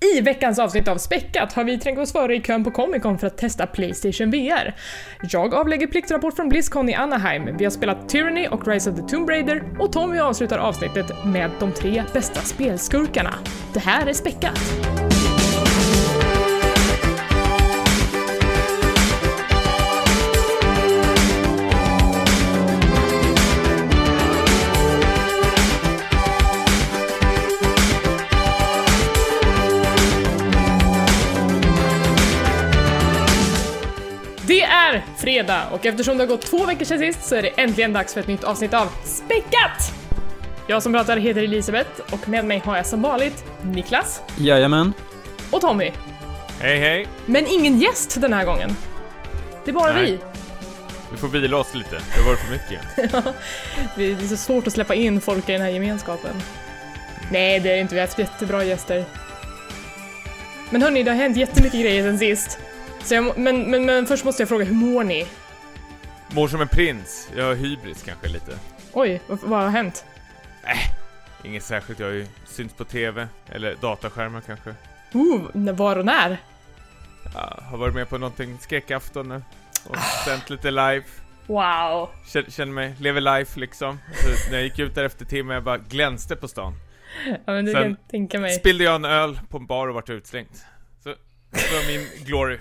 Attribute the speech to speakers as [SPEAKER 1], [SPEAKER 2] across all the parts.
[SPEAKER 1] I veckans avsnitt av Späckat har vi trängt oss före i kön på Comic Con för att testa Playstation VR. Jag avlägger pliktrapport från Blizzcon i Anaheim, vi har spelat Tyranny och Rise of the Tomb Raider och Tommy avslutar avsnittet med de tre bästa spelskurkarna. Det här är Späckat! Fredag och eftersom det har gått två veckor sedan sist så är det äntligen dags för ett nytt avsnitt av Späckat! Jag som pratar heter Elisabeth och med mig har jag som vanligt Niklas
[SPEAKER 2] Jajamän.
[SPEAKER 1] och Tommy.
[SPEAKER 3] Hej hej!
[SPEAKER 1] Men ingen gäst den här gången. Det är bara
[SPEAKER 3] Nej.
[SPEAKER 1] vi.
[SPEAKER 3] Vi får vila oss lite, det varit för mycket.
[SPEAKER 1] Det är så svårt att släppa in folk i den här gemenskapen. Nej, det är inte. Vi har haft jättebra gäster. Men hörni, det har hänt jättemycket grejer sen sist. Så jag, men, men, men först måste jag fråga, hur mår ni?
[SPEAKER 3] Mår som en prins, jag har hybris kanske lite.
[SPEAKER 1] Oj, vad, vad har hänt?
[SPEAKER 3] Inget särskilt, jag har ju synts på TV, eller dataskärmar kanske.
[SPEAKER 1] När- var och när?
[SPEAKER 3] Ja, har varit med på någonting, skräckafton nu. Och sänt lite live.
[SPEAKER 1] Wow.
[SPEAKER 3] Känner, känner mig, lever life liksom. Så när jag gick ut där efter timme, jag bara glänste på stan.
[SPEAKER 1] Ja, men det
[SPEAKER 3] Sen
[SPEAKER 1] kan tänka mig.
[SPEAKER 3] Spillde jag en öl på en bar och vart utslängd. Var min glory.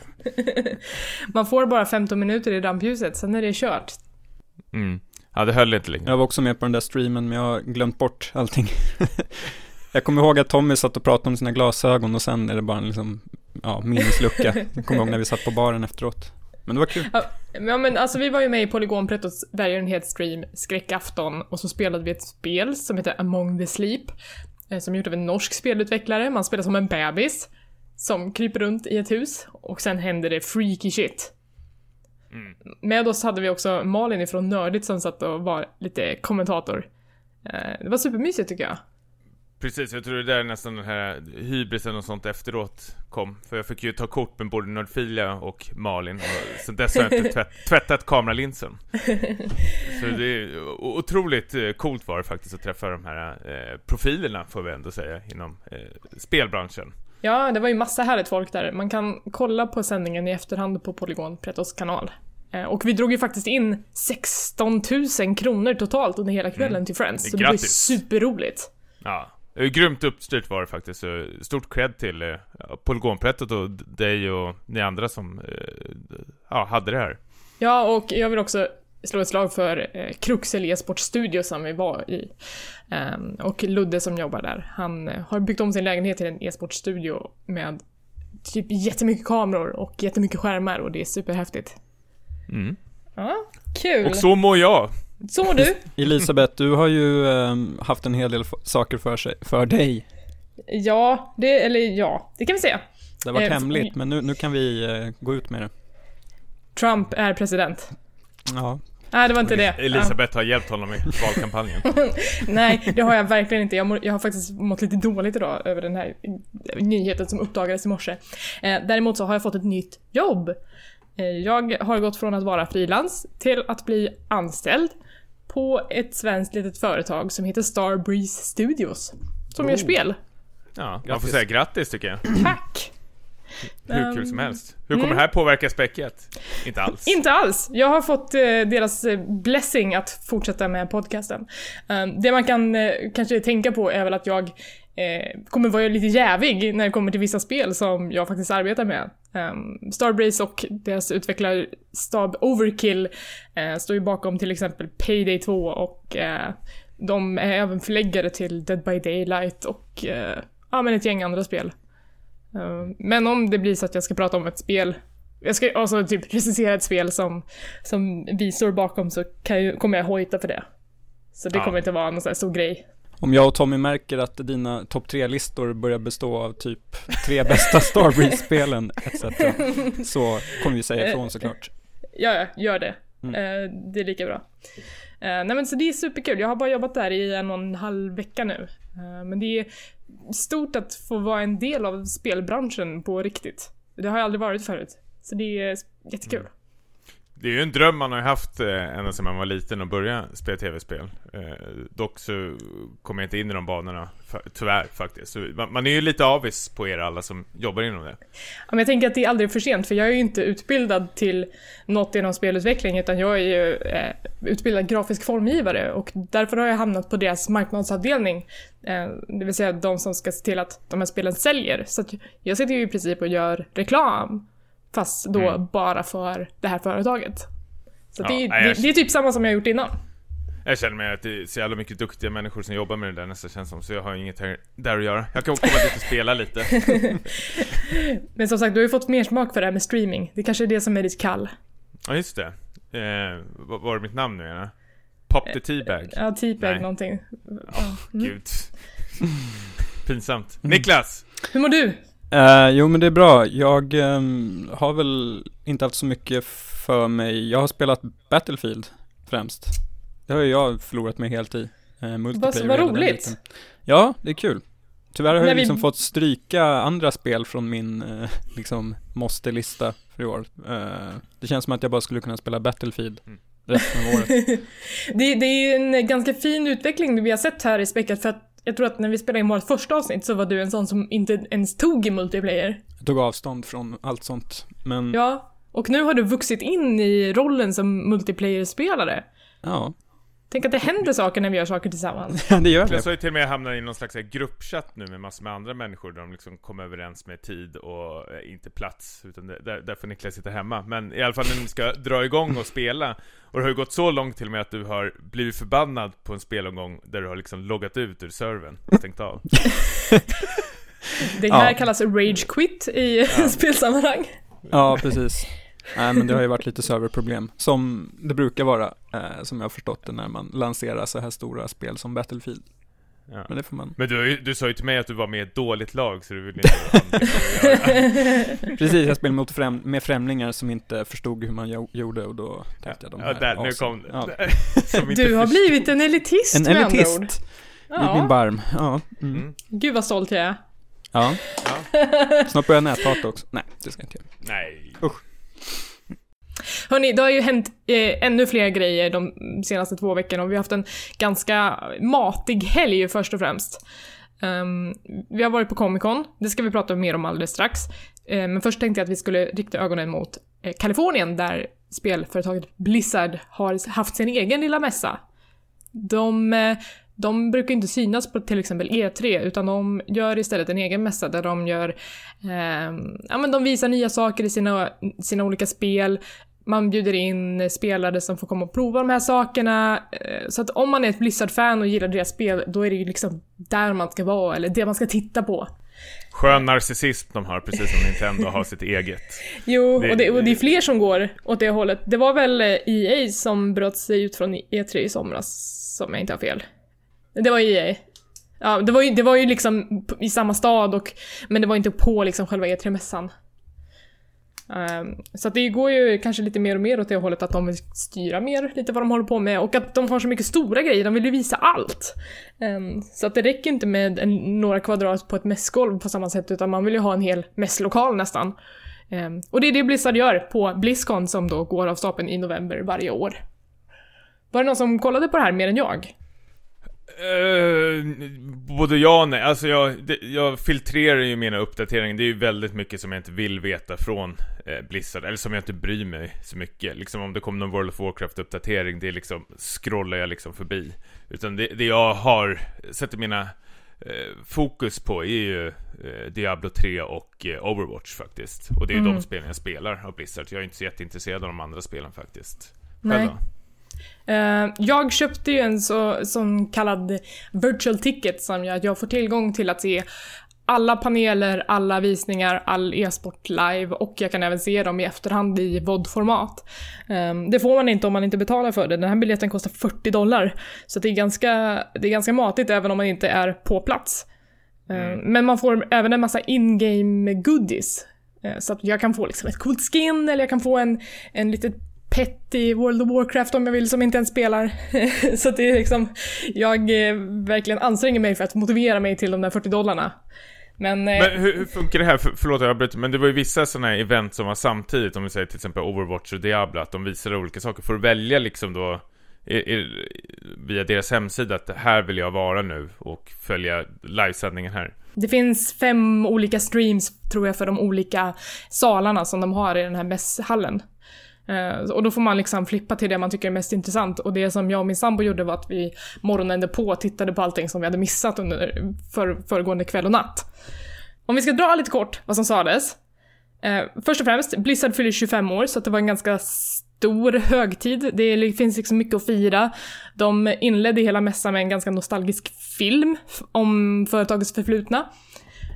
[SPEAKER 1] Man får bara 15 minuter i rampljuset, sen är det kört.
[SPEAKER 3] Mm. Ja, det höll inte längre.
[SPEAKER 2] Jag var också med på den där streamen, men jag har glömt bort allting. jag kommer ihåg att Tommy satt och pratade om sina glasögon och sen är det bara en liksom, ja, minneslucka. Jag kommer ihåg när vi satt på baren efteråt. Men det var kul.
[SPEAKER 1] Ja men alltså vi var ju med i Polygonprettos välgörenhetsstream Skräckafton och så spelade vi ett spel som heter Among the Sleep. eh, Som är gjort av en norsk spelutvecklare. Man spelar som en bebis som kryper runt i ett hus och sen händer det freaky shit.
[SPEAKER 3] Mm.
[SPEAKER 1] Med oss hade vi också Malin ifrån Nördigt som satt och var lite kommentator. Eh, Det var supermysigt tycker jag.
[SPEAKER 3] Precis, jag tror det där är nästan den här hybrisen och sånt efteråt kom. För jag fick ju ta kort med både Nordfilia och Malin. Och sen dess har jag inte tvätt, tvättat kameralinsen. Så det är otroligt eh, coolt var det faktiskt att träffa de här eh, profilerna, får vi ändå säga, inom eh, spelbranschen.
[SPEAKER 1] Ja, det var ju massa härligt folk där. Man kan kolla på sändningen i efterhand på Polygon Pretos kanal. Eh, Och vi drog ju faktiskt in 16 000 kronor totalt under hela kvällen till Friends. Så det var ju
[SPEAKER 3] Grattis.
[SPEAKER 1] superroligt.
[SPEAKER 3] Ja, grymt uppstyrt var det faktiskt. Stort cred till eh, Polygonprättet och dig och ni andra som eh, ja, hade det här.
[SPEAKER 1] Ja, och jag vill också slå ett slag för eh, Kruxel e-sport studio som vi var i. Ehm, och Ludde som jobbar där. Han eh, har byggt om sin lägenhet till en e-sportstudio med typ jättemycket kameror och jättemycket skärmar och det är superhäftigt.
[SPEAKER 3] Mm.
[SPEAKER 1] Ja, kul!
[SPEAKER 3] Och så mår jag.
[SPEAKER 1] Så mår du?
[SPEAKER 2] Elisabeth, du har ju ehm, haft en hel del saker för, sig, för dig.
[SPEAKER 1] Ja, det, eller ja, det kan vi säga.
[SPEAKER 2] Det har varit
[SPEAKER 1] Eh,
[SPEAKER 2] hemligt, men nu, nu kan vi eh, gå ut med det.
[SPEAKER 1] Trump är president.
[SPEAKER 2] Ja,
[SPEAKER 1] Nej, det var inte det.
[SPEAKER 3] Elisabeth har hjälpt honom i valkampanjen.
[SPEAKER 1] Nej, det har jag verkligen inte. Jag, mår, jag har faktiskt mått lite dåligt idag över den här nyheten som uppdagades i morse. Eh, däremot så har jag fått ett nytt jobb. Eh, jag har gått från att vara frilans till att bli anställd på ett svenskt litet företag som heter Starbreeze Studios. Som gör
[SPEAKER 2] Oh.
[SPEAKER 1] spel.
[SPEAKER 3] Ja, man får
[SPEAKER 2] Grattis.
[SPEAKER 3] säga grattis tycker jag.
[SPEAKER 1] Tack!
[SPEAKER 3] Hur kul
[SPEAKER 1] Ehm,
[SPEAKER 3] som helst. Hur kommer det här påverka späcket? Inte alls.
[SPEAKER 1] Inte alls. Jag har fått eh, deras eh, blessing att fortsätta med podcasten. Um, det man kan eh, kanske tänka på är väl att jag kommer vara lite jävig när det kommer till vissa spel som jag faktiskt arbetar med. Um, Starbreeze och deras utvecklarstab Overkill står ju bakom till exempel Payday 2 och de är även förläggare till Dead by Daylight och ja, men ett gäng andra spel. Um, men om det blir så att jag ska prata om ett spel jag ska alltså typ recensera ett spel som, som vi står bakom så jag, kommer jag hojta för det. Så det
[SPEAKER 3] Ja.
[SPEAKER 1] kommer inte vara någon sån här stor grej.
[SPEAKER 2] om jag och Tommy märker att dina topp tre-listor börjar bestå av typ tre bästa Starbreeze-spelen etc. Så kommer vi säga ifrån såklart.
[SPEAKER 1] Ja, ja, gör det.
[SPEAKER 2] Mm.
[SPEAKER 1] Eh, det är lika bra. Eh, nej men så det är superkul. Jag har bara jobbat där i en och en halv vecka nu. Eh, men det är stort att få vara en del av spelbranschen på riktigt. Det har jag aldrig varit förut. Så det är jättekul. Mm.
[SPEAKER 3] Det är ju en dröm man har haft eh, ända sedan man var liten och börja spela tv-spel. Eh, dock så kom jag inte in i de banorna tyvärr faktiskt. Man, är ju lite avis på er alla som jobbar inom det.
[SPEAKER 1] Ja, men jag tänker att det är aldrig för sent, för jag är ju inte utbildad till något inom spelutveckling, utan jag är ju eh, utbildad grafisk formgivare och därför har jag hamnat på deras marknadsavdelning. Eh, det vill säga de som ska se till att de här spelen säljer. Så jag sitter ju i princip och gör reklam, fast då
[SPEAKER 3] Mm.
[SPEAKER 1] bara för det här företaget. Så
[SPEAKER 3] Ja,
[SPEAKER 1] det, är-
[SPEAKER 3] nej,
[SPEAKER 1] det, det är typ samma som jag gjort innan.
[SPEAKER 3] Jag känner mig att det är så jävla mycket duktiga människor som jobbar med det där nästan känns som, så jag har inget här, där att göra. Jag kan komma dit och spela lite.
[SPEAKER 1] Men som sagt, du har ju fått mer smak för det här med streaming. Det kanske är det som är ditt kall.
[SPEAKER 3] Ja, just det. Eh, vad var det mitt namn nu igen? Pop the teabag.
[SPEAKER 1] Ja, T-Bag
[SPEAKER 3] Nej.
[SPEAKER 1] någonting.
[SPEAKER 3] Gud. Pinsamt. Niklas!
[SPEAKER 1] Hur mår du?
[SPEAKER 2] Eh, jo men det är bra. Jag ehm, har väl inte haft så mycket för mig. Jag har spelat Battlefield främst. Det har ju jag förlorat mig helt i. Uh, multiplayer
[SPEAKER 1] vad roligt.
[SPEAKER 2] Ja, det är kul. Tyvärr har jag
[SPEAKER 1] vi-
[SPEAKER 2] liksom fått stryka andra spel från min eh, liksom måste-lista för i år. Eh, det känns som att jag bara skulle kunna spela Battlefield
[SPEAKER 3] Mm.
[SPEAKER 2] resten av året.
[SPEAKER 1] Det, det är ju en ganska fin utveckling vi har sett här i Späckat för att jag tror att när vi spelade in vårt första avsnitt så var du en sån som inte ens tog i multiplayer.
[SPEAKER 2] Jag tog avstånd från allt sånt. Men ja,
[SPEAKER 1] Ja, och nu har du vuxit in i rollen som multiplayer-spelare. Tänk att det händer saker när vi gör saker tillsammans.
[SPEAKER 2] det gör det.
[SPEAKER 3] har ju till och med hamnat i någon slags här gruppchatt nu med massor med andra människor där de liksom kommer överens med tid och eh, inte plats. Utan där, där får Niklas sitta hemma. Men i alla fall när ni ska dra igång och spela. Och det har ju gått så långt till och med att du har blivit förbannad på en spelomgång där du har liksom loggat ut ur servern och stängt av.
[SPEAKER 1] Det här
[SPEAKER 2] Ja.
[SPEAKER 1] kallas rage quit i spelsammanhang.
[SPEAKER 2] Ja, precis. Nej, men det har ju varit lite serverproblem, som det brukar vara, eh, som jag har förstått det när man lanserar så här stora spel som Battlefield.
[SPEAKER 3] Ja.
[SPEAKER 2] Men det får man.
[SPEAKER 3] Men du, du sa ju till mig att du var med i ett dåligt lag så du vill inte med göra.
[SPEAKER 2] Precis, jag spelade mot främ med främlingar som inte förstod hur man jo- gjorde och då tänkte jag de
[SPEAKER 3] Ja,
[SPEAKER 2] här
[SPEAKER 3] där, nu kom det.
[SPEAKER 2] Ja.
[SPEAKER 3] Som inte
[SPEAKER 1] Du har blivit en elitist
[SPEAKER 2] En
[SPEAKER 1] med andra ord.
[SPEAKER 2] elitist i min
[SPEAKER 1] Ja.
[SPEAKER 2] barm. Ja. Mm.
[SPEAKER 3] Mm.
[SPEAKER 1] Gud vad stolt jag är.
[SPEAKER 2] ja.
[SPEAKER 3] Ja.
[SPEAKER 2] Snart börjar jag näthata också. Nej, det ska jag inte göra.
[SPEAKER 3] Nej.
[SPEAKER 1] Hörni, det har ju hänt eh, ännu fler grejer de senaste två veckorna och vi har haft en ganska matig helg först och främst. Um, vi har varit på Comic Con, det ska vi prata mer om alldeles strax. Eh, men först tänkte jag att vi skulle rikta ögonen mot eh, Kalifornien där spelföretaget Blizzard har haft sin egen lilla mässa. De, eh, de brukar inte synas på till exempel E3 utan de gör istället en egen mässa där de gör ehm, ja, men de visar nya saker i sina, sina olika spel. Man bjuder in spelare som får komma och prova de här sakerna. Eh, Så att om man är ett Blizzard-fan och gillar deras spel, då är det ju liksom där man ska vara, eller det man ska titta på.
[SPEAKER 3] Skön narcissism de har, precis som Nintendo har sitt eget.
[SPEAKER 1] Jo,
[SPEAKER 3] Det-
[SPEAKER 1] och, det, och det är fler som går åt det hållet. Det var väl eh, EA som bröt sig ut från E3 i somras, som jag inte har fel. Det var EA. Ja, det var ju, det var ju liksom i samma stad, och, men det var inte på liksom själva E3-mässan. Um, ehm, så att det går ju kanske lite mer och mer åt det hållet att de vill styra mer lite vad de håller på med och att de har så mycket stora grejer, de vill ju visa allt. Um, så att det räcker inte med en, några kvadrat på ett mässgolv på samma sätt utan man vill ju ha en hel mässlokal nästan. Um, och det är det Blizzard gör på Blizzcon som då går av stapeln i november varje år. Var det någon som kollade på det här mer än jag?
[SPEAKER 3] Uh, både ja och nej. Alltså jag, det, jag filtrerar ju mina uppdateringar. Det är ju väldigt mycket som jag inte vill veta från eh, Blizzard. Eller som jag inte bryr mig så mycket. Liksom om det kommer någon World of Warcraft-uppdatering, det är liksom, scrollar jag liksom förbi. Utan det, det jag har, sätter mina eh, fokus på är ju eh, Diablo 3 och eh, Overwatch faktiskt. Och det är ju
[SPEAKER 1] Mm.
[SPEAKER 3] de spelen jag spelar av Blizzard. Jag är inte så jätteintresserad av de andra spelen faktiskt.
[SPEAKER 1] Nej.
[SPEAKER 3] Själv då?
[SPEAKER 1] Eh, jag köpte ju en så, sån kallad virtual ticket som gör att jag får tillgång till att se alla paneler, alla visningar, all e-sport live och jag kan även se dem i efterhand i VOD-format. Eh, det får man inte om man inte betalar för det. Den här biljetten kostar 40 dollar. Så det är ganska, det är ganska matigt även om man inte är på plats. Eh, Men man får även en massa in-game goodies. Eh, Så att jag kan få liksom ett coolt skin eller jag kan få en, en litet pet i World of Warcraft om jag vill som inte ens spelar. så det är liksom, jag eh, verkligen anstränger mig för att motivera mig till de där 40 dollarna. Men, eh,
[SPEAKER 3] Men hur, hur funkar det här? För, förlåt jag avbryter, men det var ju vissa sådana här event som var samtidigt, om vi säger till exempel Overwatch och Diablo, att de visade olika saker. Får du välja liksom då i, i, via deras hemsida att här vill jag vara nu och följa livesändningen här?
[SPEAKER 1] Det finns fem olika streams, tror jag, för de olika salarna som de har i den här mässhallen. Uh, och då får man liksom flippa till det man tycker är mest intressant. Och det som jag och min sambo gjorde var att vi morgonen på tittade på allting som vi hade missat under för, föregående kväll och natt. Om vi ska dra lite kort vad som sades. Uh, först och främst, Blizzard fyller 25 år, så det var en ganska stor högtid. Det finns liksom mycket att fira. De inledde hela mässan med en ganska nostalgisk film om företagets förflutna.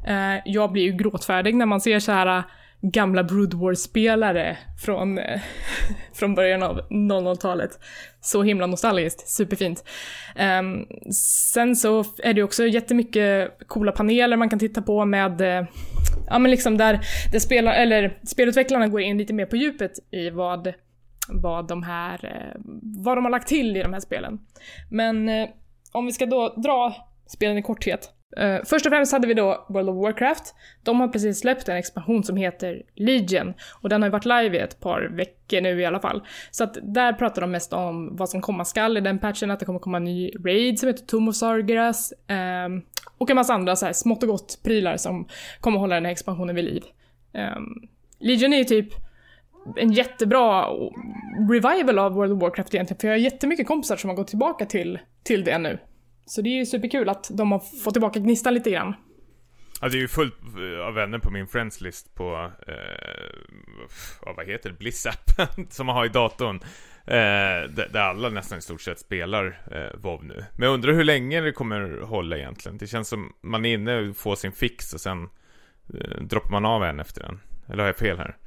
[SPEAKER 1] Eh, jag blir ju gråtfärdig när man ser så här gamla Brood War-spelare från, eh, från början av 00-talet. Så himla nostalgiskt, superfint. Um, sen så är det också jättemycket coola paneler man kan titta på med, uh, ja men liksom där, där spelar, eller spelutvecklarna går in lite mer på djupet i vad, vad de här, uh, vad de har lagt till i de här spelen. Men uh, om vi ska då dra spelen i korthet Uh, först och främst hade vi då World of Warcraft. De har precis släppt en expansion som heter Legion och den har ju varit live i ett par veckor nu i alla fall. Så att där pratar de mest om vad som komma skall i den patchen, att det kommer komma en ny raid som heter Tomb of Sargeras um, och en massa andra så här smått och gott prylar som kommer hålla den här expansionen vid liv. Um, Legion är ju typ en jättebra revival av World of Warcraft egentligen, för jag har jättemycket kompisar som har gått tillbaka till, till det nu. Så det är ju superkul att de har fått tillbaka gnistan lite grann.
[SPEAKER 3] Ja, det är ju fullt eh, av vänner på min friends list på, eh, vad heter det, BlissAppen som man har i datorn. Eh, där alla nästan i stort sett spelar eh, WoW nu. Men jag undrar hur länge det kommer hålla egentligen. Det känns som man är inne och får sin fix och sen eh, droppar man av en efter den. Eller har jag fel här?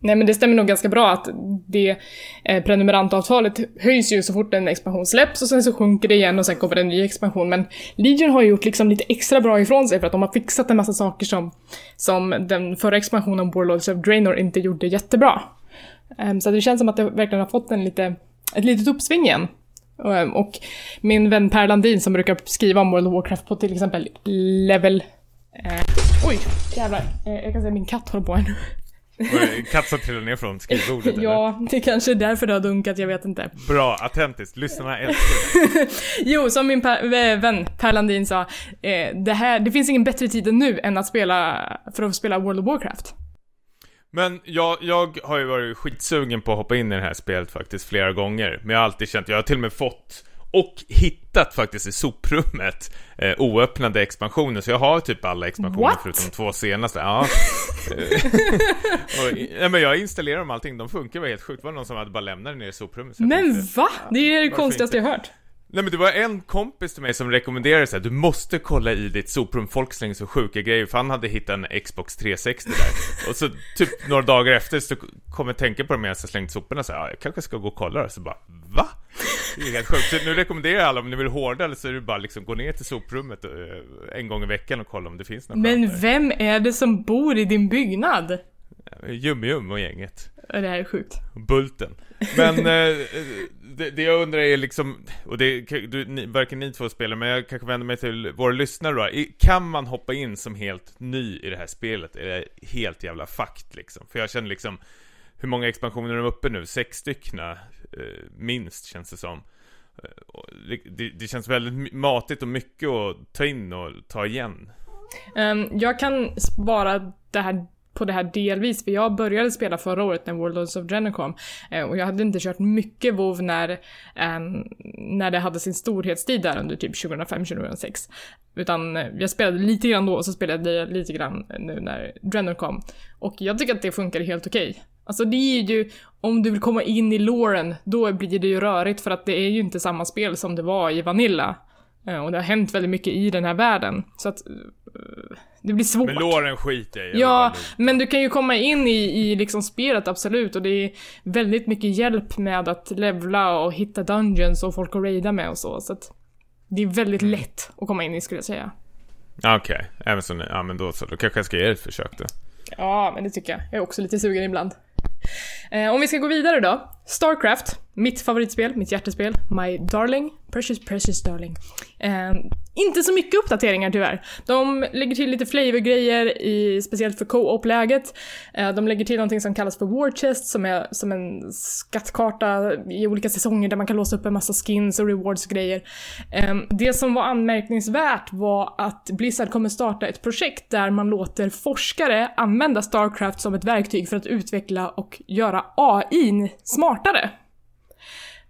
[SPEAKER 1] Nej men det stämmer nog ganska bra att det eh, prenumerantavtalet höjs ju så fort en expansion släpps och sen så sjunker det igen och sen kommer det en ny expansion. Men Legion har ju gjort liksom lite extra bra ifrån sig för att de har fixat en massa saker som, som den förra expansionen Warlords of Draenor inte gjorde jättebra. Um, så det känns som att det verkligen har fått en lite, ett litet uppsving igen. Um, och min vän Per Landin som brukar skriva om World of Warcraft på till exempel level... Uh, oj, jävlar. Uh, jag kan se min katt håller på här nu.
[SPEAKER 3] Katt som trillade ner från skrivbordet
[SPEAKER 1] Ja, eller? det är kanske är därför det har dunkat, jag vet inte.
[SPEAKER 3] Bra, autentiskt. Lyssnarna älskar
[SPEAKER 1] det. jo, som min per, vän Per Landin sa, eh, det, här, det finns ingen bättre tid än nu än att spela, för att spela World of Warcraft.
[SPEAKER 3] Men jag, jag har ju varit skitsugen på att hoppa in i det här spelet faktiskt flera gånger. Men jag har alltid känt, jag har till och med fått och hittat faktiskt i soprummet eh, oöppnade expansioner, så jag har typ alla expansioner
[SPEAKER 1] What?
[SPEAKER 3] förutom de två senaste. Ja. och, ja, men jag installerar dem allting, de funkar var helt sjukt. Det var någon som hade bara lämnat det ner i soprummet.
[SPEAKER 1] Men tänkte, va? Det är det konstigaste jag hört.
[SPEAKER 3] Nej men det var en kompis till mig som rekommenderade såhär, du måste kolla i ditt soprum, folk slänger så sjuka grejer, för han hade hittat en Xbox 360 där. och så typ några dagar efter så kom jag tänka på det medan jag slängt soporna så ja, jag kanske ska gå och kolla det, så bara, va? Det är helt sjukt. Så nu rekommenderar jag alla, om ni vill hårdare så är det bara liksom gå ner till soprummet eh, en gång i veckan och kolla om det finns något
[SPEAKER 1] Men vem är det som bor i din byggnad?
[SPEAKER 3] Jum-Jum och gänget.
[SPEAKER 1] Det här är sjukt.
[SPEAKER 3] Bulten. Men eh, det, det, jag undrar är liksom, och det du, ni, varken ni två spelar, men jag kanske vänder mig till våra lyssnare då. Kan man hoppa in som helt ny i det här spelet? Är det helt jävla fakt liksom? För jag känner liksom, hur många expansioner är de uppe nu? Sex styckna, eh, Eh, minst känns det som. Eh, det, det, det, känns väldigt matigt och mycket att ta in och ta igen.
[SPEAKER 1] Um, jag kan spara det här på det här delvis, för jag började spela förra året när World of Draenor kom. Eh, och jag hade inte kört mycket WoW när, um, när det hade sin storhetstid där under typ 2005-2006. Utan eh, jag spelade lite grann då och så spelade jag lite grann nu när Draenor kom. Och jag tycker att det funkar helt okej. Okay. Alltså det är ju, om du vill komma in i loren, då blir det ju rörigt för att det är ju inte samma spel som det var i Vanilla. Eh, och det har hänt väldigt mycket i den här världen. Så att eh, det blir svårt. Men
[SPEAKER 3] låren skiter
[SPEAKER 1] i. Ja, men du kan ju komma in i, i liksom spelet absolut och det är väldigt mycket hjälp med att levla och hitta dungeons och folk att raida med och så. Så att det är väldigt mm. lätt att komma in i skulle jag säga.
[SPEAKER 3] Okej, okay. även så, ja men då så, då kanske jag ska ge ett försök då.
[SPEAKER 1] Ja, men det tycker jag. Jag är också lite sugen ibland. Eh, om vi ska gå vidare då. Starcraft Mitt favoritspel, mitt hjärtespel, My Darling, Precious Precious Darling. Eh, inte så mycket uppdateringar tyvärr. De lägger till lite flavorgrejer, i, speciellt för co-op-läget. Eh, de lägger till någonting som kallas för War Chest, som är som en skattkarta i olika säsonger där man kan låsa upp en massa skins och rewards-grejer. Ehm, det som var anmärkningsvärt var att Blizzard kommer starta ett projekt där man låter forskare använda Starcraft som ett verktyg för att utveckla och göra AI smartare.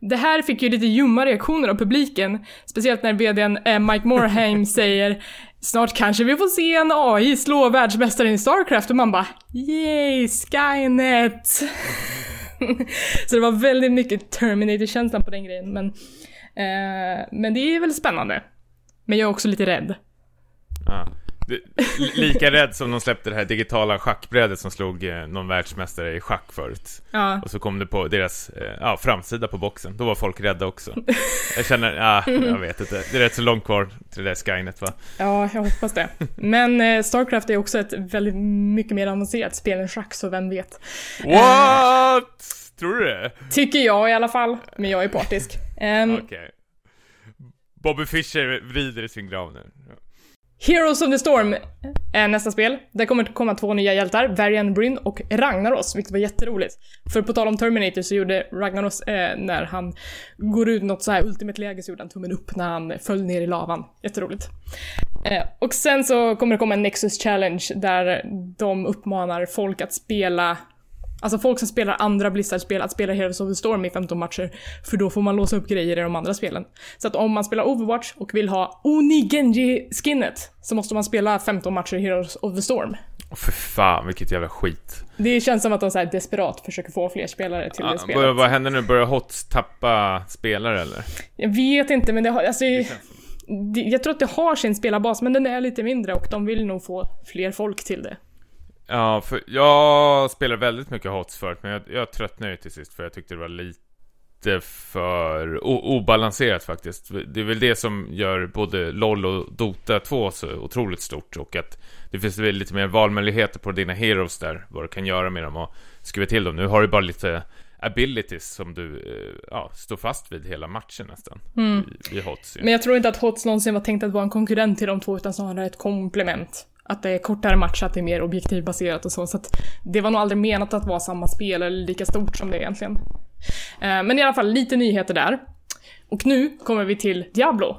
[SPEAKER 1] Det här fick ju lite ljumma reaktioner av publiken, speciellt när vdn eh, Mike Morhaime säger Snart kanske vi får se en AI slå världsmästaren i Starcraft och man bara Yay, Skynet! Så det var väldigt mycket Terminator-känslan på den grejen, men, eh, men det är väl spännande. Men jag är också lite rädd.
[SPEAKER 3] Ja. Lika rädd som de släppte det här digitala schackbrädet som slog eh, någon världsmästare i schack förut.
[SPEAKER 1] Ja.
[SPEAKER 3] Och så kom det på deras eh, ja, framsida på boxen. Då var folk rädda också. Jag känner, ja, jag vet inte. Det är rätt så långt kvar till det där Skynet va?
[SPEAKER 1] Ja, jag hoppas det. Men eh, Starcraft är också ett väldigt mycket mer avancerat spel än schack, så vem vet.
[SPEAKER 3] What? Tror du det?
[SPEAKER 1] Tycker jag i alla fall, men jag är partisk. Um,
[SPEAKER 3] Okej. Okay. Bobby Fischer vrider i sin grav nu.
[SPEAKER 1] Heroes of the Storm är nästa spel. Där kommer det komma två nya hjältar, Varian Bryn och Ragnaros, vilket var jätteroligt. För på tal om Terminator så gjorde Ragnaros, eh, när han går ut något så här ultimate läge så gjorde han tummen upp när han föll ner i lavan. Jätteroligt. Eh, och sen så kommer det komma en Nexus Challenge där de uppmanar folk att spela Alltså folk som spelar andra Blizzard-spel att spela Heroes of the Storm i 15 matcher, för då får man låsa upp grejer i de andra spelen. Så att om man spelar Overwatch och vill ha Oni Genji-skinnet, så måste man spela 15 matcher Heroes of the Storm.
[SPEAKER 3] Åh för fan, vilket jävla skit.
[SPEAKER 1] Det känns som att de så här desperat försöker få fler spelare till
[SPEAKER 3] ja,
[SPEAKER 1] det spelet.
[SPEAKER 3] Vad händer nu? Börjar HOTS tappa spelare eller?
[SPEAKER 1] Jag vet inte, men det har, alltså... Det jag tror att det har sin spelarbas, men den är lite mindre och de vill nog få fler folk till det.
[SPEAKER 3] Ja, för jag spelar väldigt mycket HOTS förut, men jag, jag tröttnade ju till sist för jag tyckte det var lite för obalanserat faktiskt. Det är väl det som gör både LOL och Dota 2 så otroligt stort och att det finns väl lite mer valmöjligheter på dina heroes där, vad du kan göra med dem och skruva till dem. Nu har du bara lite abilities som du eh, ja, står fast vid hela matchen nästan. Mm. I, i HOTS.
[SPEAKER 1] Men jag tror inte att HOTS någonsin var tänkt att vara en konkurrent till de två, utan snarare ett komplement. Att det är kortare match, att det är mer objektivbaserat och så. Så att det var nog aldrig menat att vara samma spel eller lika stort som det egentligen. Eh, men i alla fall lite nyheter där. Och nu kommer vi till Diablo.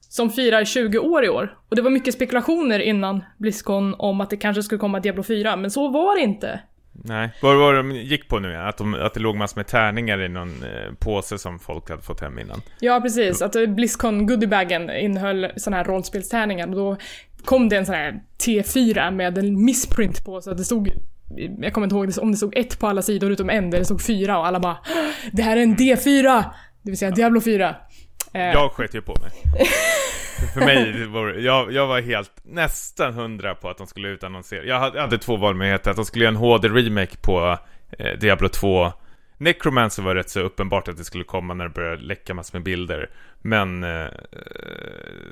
[SPEAKER 1] Som firar 20 år i år. Och det var mycket spekulationer innan Blizzcon om att det kanske skulle komma Diablo 4, men så var det inte.
[SPEAKER 3] Nej, vad var det de gick på nu? Att, de, att det låg massor med tärningar i någon eh, påse som folk hade fått hem innan?
[SPEAKER 1] Ja, precis. Att Blizzcon goodiebagen innehöll sådana här rollspelstärningar och då kom det en sån här T4 med en missprint på så att det stod jag kommer inte ihåg om det stod ett på alla sidor utom en där det stod fyra och alla bara Det här är en D4! Det vill säga Diablo 4.
[SPEAKER 3] Eh. Jag sket ju på mig. För mig var jag, jag var helt nästan hundra på att de skulle utannonsera. Jag hade, jag hade två valmöjligheter. Att de skulle göra en HD-remake på eh, Diablo 2 Necromancer var rätt så uppenbart att det skulle komma när det började läcka massor med bilder. Men eh,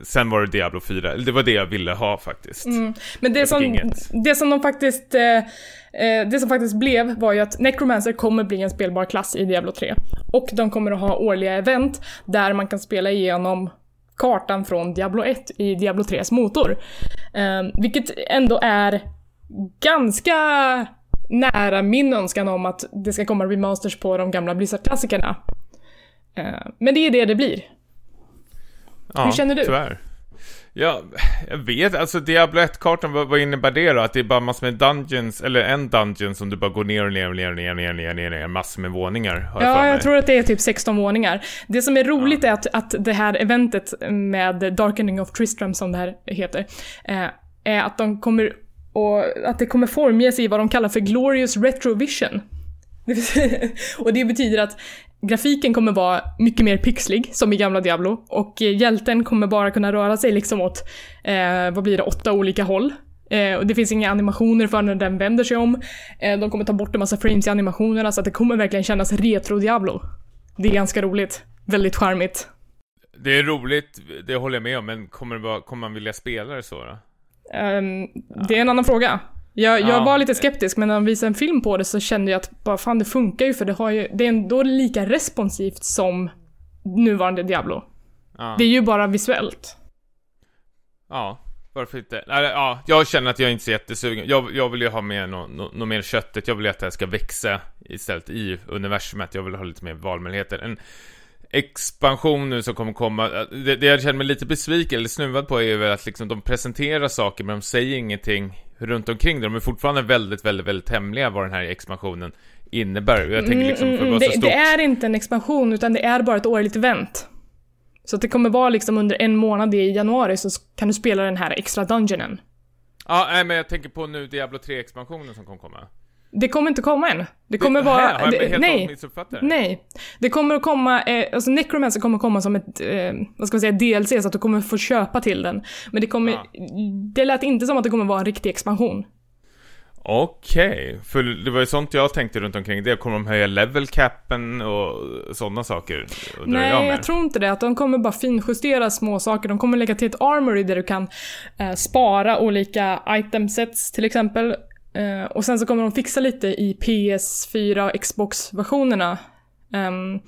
[SPEAKER 3] sen var det Diablo 4, det var det jag ville ha faktiskt. Mm.
[SPEAKER 1] Men det som, det som de faktiskt, eh, eh, det som faktiskt blev var ju att Necromancer kommer bli en spelbar klass i Diablo 3. Och de kommer att ha årliga event där man kan spela igenom kartan från Diablo 1 i Diablo 3s motor. Eh, vilket ändå är ganska nära min önskan om att det ska komma remasters på de gamla Blizzard-klassikerna. Eh, men det är det det blir. Ja, Hur känner du?
[SPEAKER 3] tyvärr. Ja, jag vet, alltså Diablo 1-kartan, vad, vad, innebär det då? Att det är bara massor med dungeons, eller en dungeon som du bara går ner och ner och ner och ner och ner, ner, ner, ner massor med våningar.
[SPEAKER 1] ja, jag, jag, tror att det är typ 16 våningar. Det som är roligt ja. är att, att det här eventet med Darkening of Tristram, som det här heter, eh, är att de kommer och att det kommer formges i vad de kallar för Glorious Retrovision. och det betyder att grafiken kommer vara mycket mer pixlig, som i gamla Diablo, och hjälten kommer bara kunna röra sig liksom åt, eh, vad blir det, åtta olika håll. Eh, och det finns inga animationer för när den vänder sig om. Eh, de kommer ta bort en massa frames i animationerna så att det kommer verkligen kännas retro-Diablo. Det är ganska roligt. Väldigt charmigt.
[SPEAKER 3] Det är roligt, det håller jag med om, men kommer, vara, kommer man vilja spela det så då?
[SPEAKER 1] Um, det är en annan fråga. Jag, jag
[SPEAKER 3] Ja.
[SPEAKER 1] var lite skeptisk, men när de visade en film på det så kände jag att bara fan det funkar ju för det, har ju, det är ändå lika responsivt som nuvarande Diablo.
[SPEAKER 3] Ja.
[SPEAKER 1] Det är ju bara visuellt.
[SPEAKER 3] Ja, varför inte? Ja, jag känner att jag inte är så jättesugen. Jag, jag vill ju ha med något no, no mer köttet. Jag vill ju att det här ska växa istället i universumet. Jag vill ha lite mer valmöjligheter. En expansion nu som kommer komma. Det, det jag känner mig lite besviken eller snuvad på är ju att liksom de presenterar saker men de säger ingenting runt omkring det. De är fortfarande väldigt, väldigt, väldigt hemliga vad den här expansionen innebär. Jag tänker liksom för att
[SPEAKER 1] Mm,
[SPEAKER 3] vara
[SPEAKER 1] det,
[SPEAKER 3] så stort.
[SPEAKER 1] det är inte en expansion, utan det är bara ett årligt event. Så att det kommer vara liksom under en månad i januari så kan du spela den här extra dungeonen.
[SPEAKER 3] Ja, nej men jag tänker på nu Diablo 3-expansionen som kommer komma.
[SPEAKER 1] Det kommer inte komma än. Det kommer vara...
[SPEAKER 3] Här, har jag
[SPEAKER 1] det,
[SPEAKER 3] helt
[SPEAKER 1] nej.
[SPEAKER 3] det?
[SPEAKER 1] Nej. Det kommer att komma, eh, alltså Necromancer kommer komma som ett, eh, vad ska man säga, DLC så att du kommer få köpa till den. Men det kommer,
[SPEAKER 3] Ja.
[SPEAKER 1] det lät inte som att det kommer vara en riktig expansion.
[SPEAKER 3] Okej, för det var ju sånt jag tänkte runt omkring det. Kommer de höja level capen och sådana saker?
[SPEAKER 1] Nej,
[SPEAKER 3] jag,
[SPEAKER 1] jag, tror inte det. Att de kommer bara finjustera små saker. De kommer lägga till ett armory där du kan eh, spara olika item sets till exempel. Eh, och sen så kommer de fixa lite i PS4 och Xbox-versionerna. Ehm,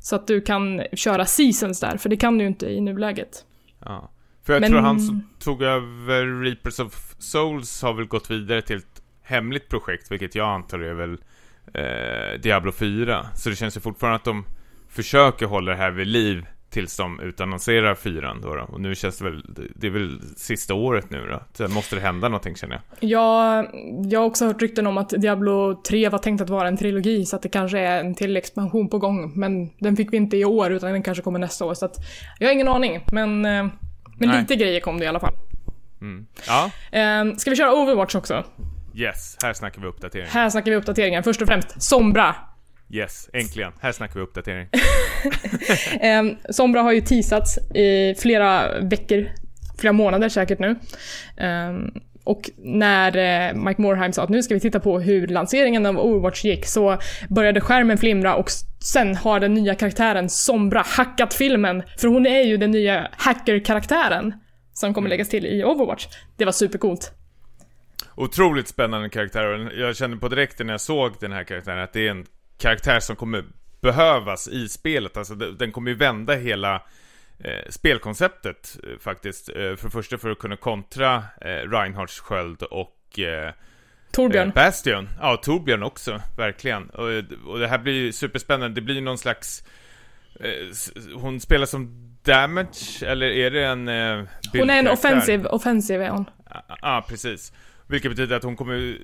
[SPEAKER 1] så att du kan köra seasons där, för det kan du ju inte i nuläget.
[SPEAKER 3] Ja. För jag
[SPEAKER 1] Men-
[SPEAKER 3] tror han som tog över Reapers of Souls har väl gått vidare till ett hemligt projekt, vilket jag antar är väl eh, Diablo 4. Så det känns ju fortfarande att de försöker hålla det här vid liv tills de utannonserar 4 då, då. Och nu känns det väl, det är väl sista året nu då. Så måste det hända någonting känner jag.
[SPEAKER 1] Jag, jag har också hört rykten om att Diablo 3 var tänkt att vara en trilogi, så att det kanske är en till expansion på gång. Men den fick vi inte i år, utan den kanske kommer nästa år. Så att jag har ingen aning, men, eh, men
[SPEAKER 3] Nej.
[SPEAKER 1] lite grejer kom det i alla fall.
[SPEAKER 3] Mm. Ja,
[SPEAKER 1] Eh, ska vi köra Overwatch också?
[SPEAKER 3] yes. Här snackar vi uppdatering.
[SPEAKER 1] Här snackar vi uppdateringar. Först och främst, Sombra.
[SPEAKER 3] Yes, äntligen. Här snackar vi uppdatering.
[SPEAKER 1] Eh, Sombra har ju teasats i flera veckor, flera månader säkert nu. Eh, och när eh, Mike Morheim sa att nu ska vi titta på hur lanseringen av Overwatch gick så började skärmen flimra och sen har den nya karaktären Sombra hackat filmen. För hon är ju den nya hacker-karaktären som kommer läggas till i Overwatch. Det var supercoolt.
[SPEAKER 3] Otroligt spännande karaktär och jag kände på direkten när jag såg den här karaktären att det är en karaktär som kommer behövas i spelet. Alltså de- den kommer ju vända hela eh, spelkonceptet eh, faktiskt. Eh, för det första för att kunna kontra eh, Reinhards sköld och eh,
[SPEAKER 1] Torbjörn.
[SPEAKER 3] Eh, Bastion. Ja, Torbjörn också, verkligen. Och, och det här blir ju superspännande. Det blir någon slags... Eh, hon spelar som damage, eller är det en...
[SPEAKER 1] Hon är en offensiv, offensiv är hon.
[SPEAKER 3] Ja, ah, precis. Vilket betyder att hon kommer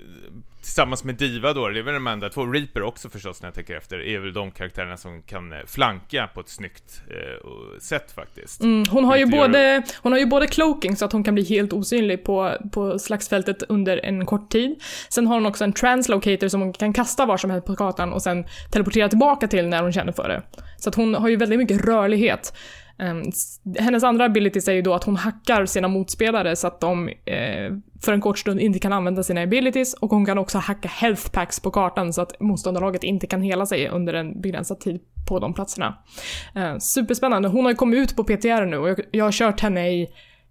[SPEAKER 3] tillsammans med Diva då, det är väl de enda två, Reaper också förstås när jag tänker efter, är väl de karaktärerna som kan eh, flanka på ett snyggt eh, sätt faktiskt.
[SPEAKER 1] Mm, hon, har ju
[SPEAKER 3] Vilket gör-
[SPEAKER 1] både, hon har ju både cloaking så att hon kan bli helt osynlig på, på slagsfältet under en kort tid. Sen har hon också en translocator som hon kan kasta var som helst på kartan och sen teleportera tillbaka till när hon känner för det. Så att hon har ju väldigt mycket rörlighet. Ehm, hennes andra abilities är ju då att hon hackar sina motspelare så att de eh, för en kort stund inte kan använda sina abilities och hon kan också hacka health packs på kartan så att motståndarlaget inte kan hela sig under en begränsad tid på de platserna. Eh, superspännande. Hon har ju kommit ut på PTR nu och jag, jag har kört henne i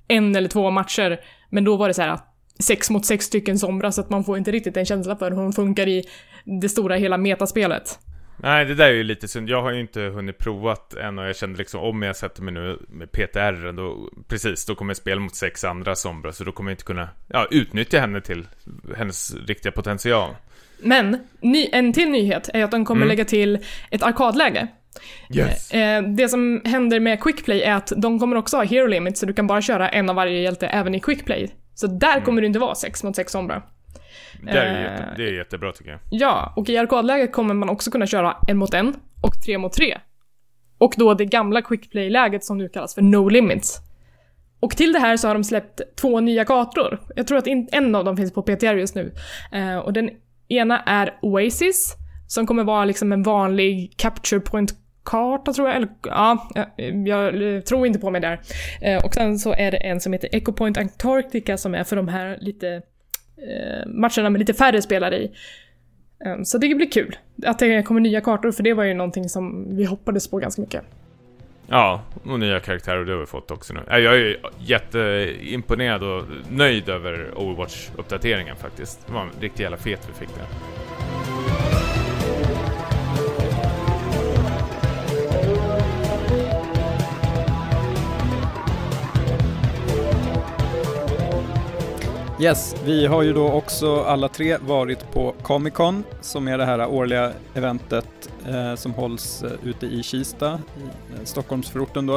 [SPEAKER 1] en eller två matcher, men då var det så här att sex mot sex stycken somras så att man får inte riktigt en känsla för hur hon funkar i det stora hela metaspelet.
[SPEAKER 3] Nej, det där är ju lite synd. Jag har ju inte hunnit provat än och jag kände liksom om jag sätter mig nu med PTR, då, precis, då kommer jag spela mot sex andra sombra, så då kommer jag inte kunna, ja, utnyttja henne till hennes riktiga potential.
[SPEAKER 1] Men, ny, en till nyhet är att de kommer
[SPEAKER 3] Mm.
[SPEAKER 1] lägga till ett arkadläge.
[SPEAKER 3] Yes!
[SPEAKER 1] Eh, det som händer med Quickplay är att de kommer också ha Hero Limit, så du kan bara köra en av varje hjälte även i Quickplay. Så där
[SPEAKER 3] Mm.
[SPEAKER 1] kommer det inte vara sex mot sex sombra.
[SPEAKER 3] Det är,
[SPEAKER 1] eh,
[SPEAKER 3] jätte, det är jättebra tycker jag.
[SPEAKER 1] Ja, och i arkadläget kommer man också kunna köra en mot en och tre mot tre. Och då det gamla quickplay-läget som nu kallas för No Limits. Och till det här så har de släppt två nya kartor. Jag tror att en av dem finns på PTR just nu. Eh, och den ena är Oasis, som kommer vara liksom en vanlig capture point-karta tror jag. Eller ja, jag, jag tror inte på mig där. Eh, och sen så är det en som heter Echo Point Antarctica som är för de här lite eh, Eh, matcherna med lite färre spelare i. Ehm, så det blir kul att det kommer nya kartor, för det var ju någonting som vi hoppades på ganska mycket.
[SPEAKER 3] Ja, och nya karaktärer och det har vi fått också nu. Äh, jag är jätteimponerad och nöjd över Overwatch-uppdateringen faktiskt. Det var en riktigt jävla fet vi fick där.
[SPEAKER 2] Yes, vi har ju då också alla tre varit på Comic Con som är det här årliga eventet eh, som hålls eh, ute i Kista, i eh, Stockholmsförorten då.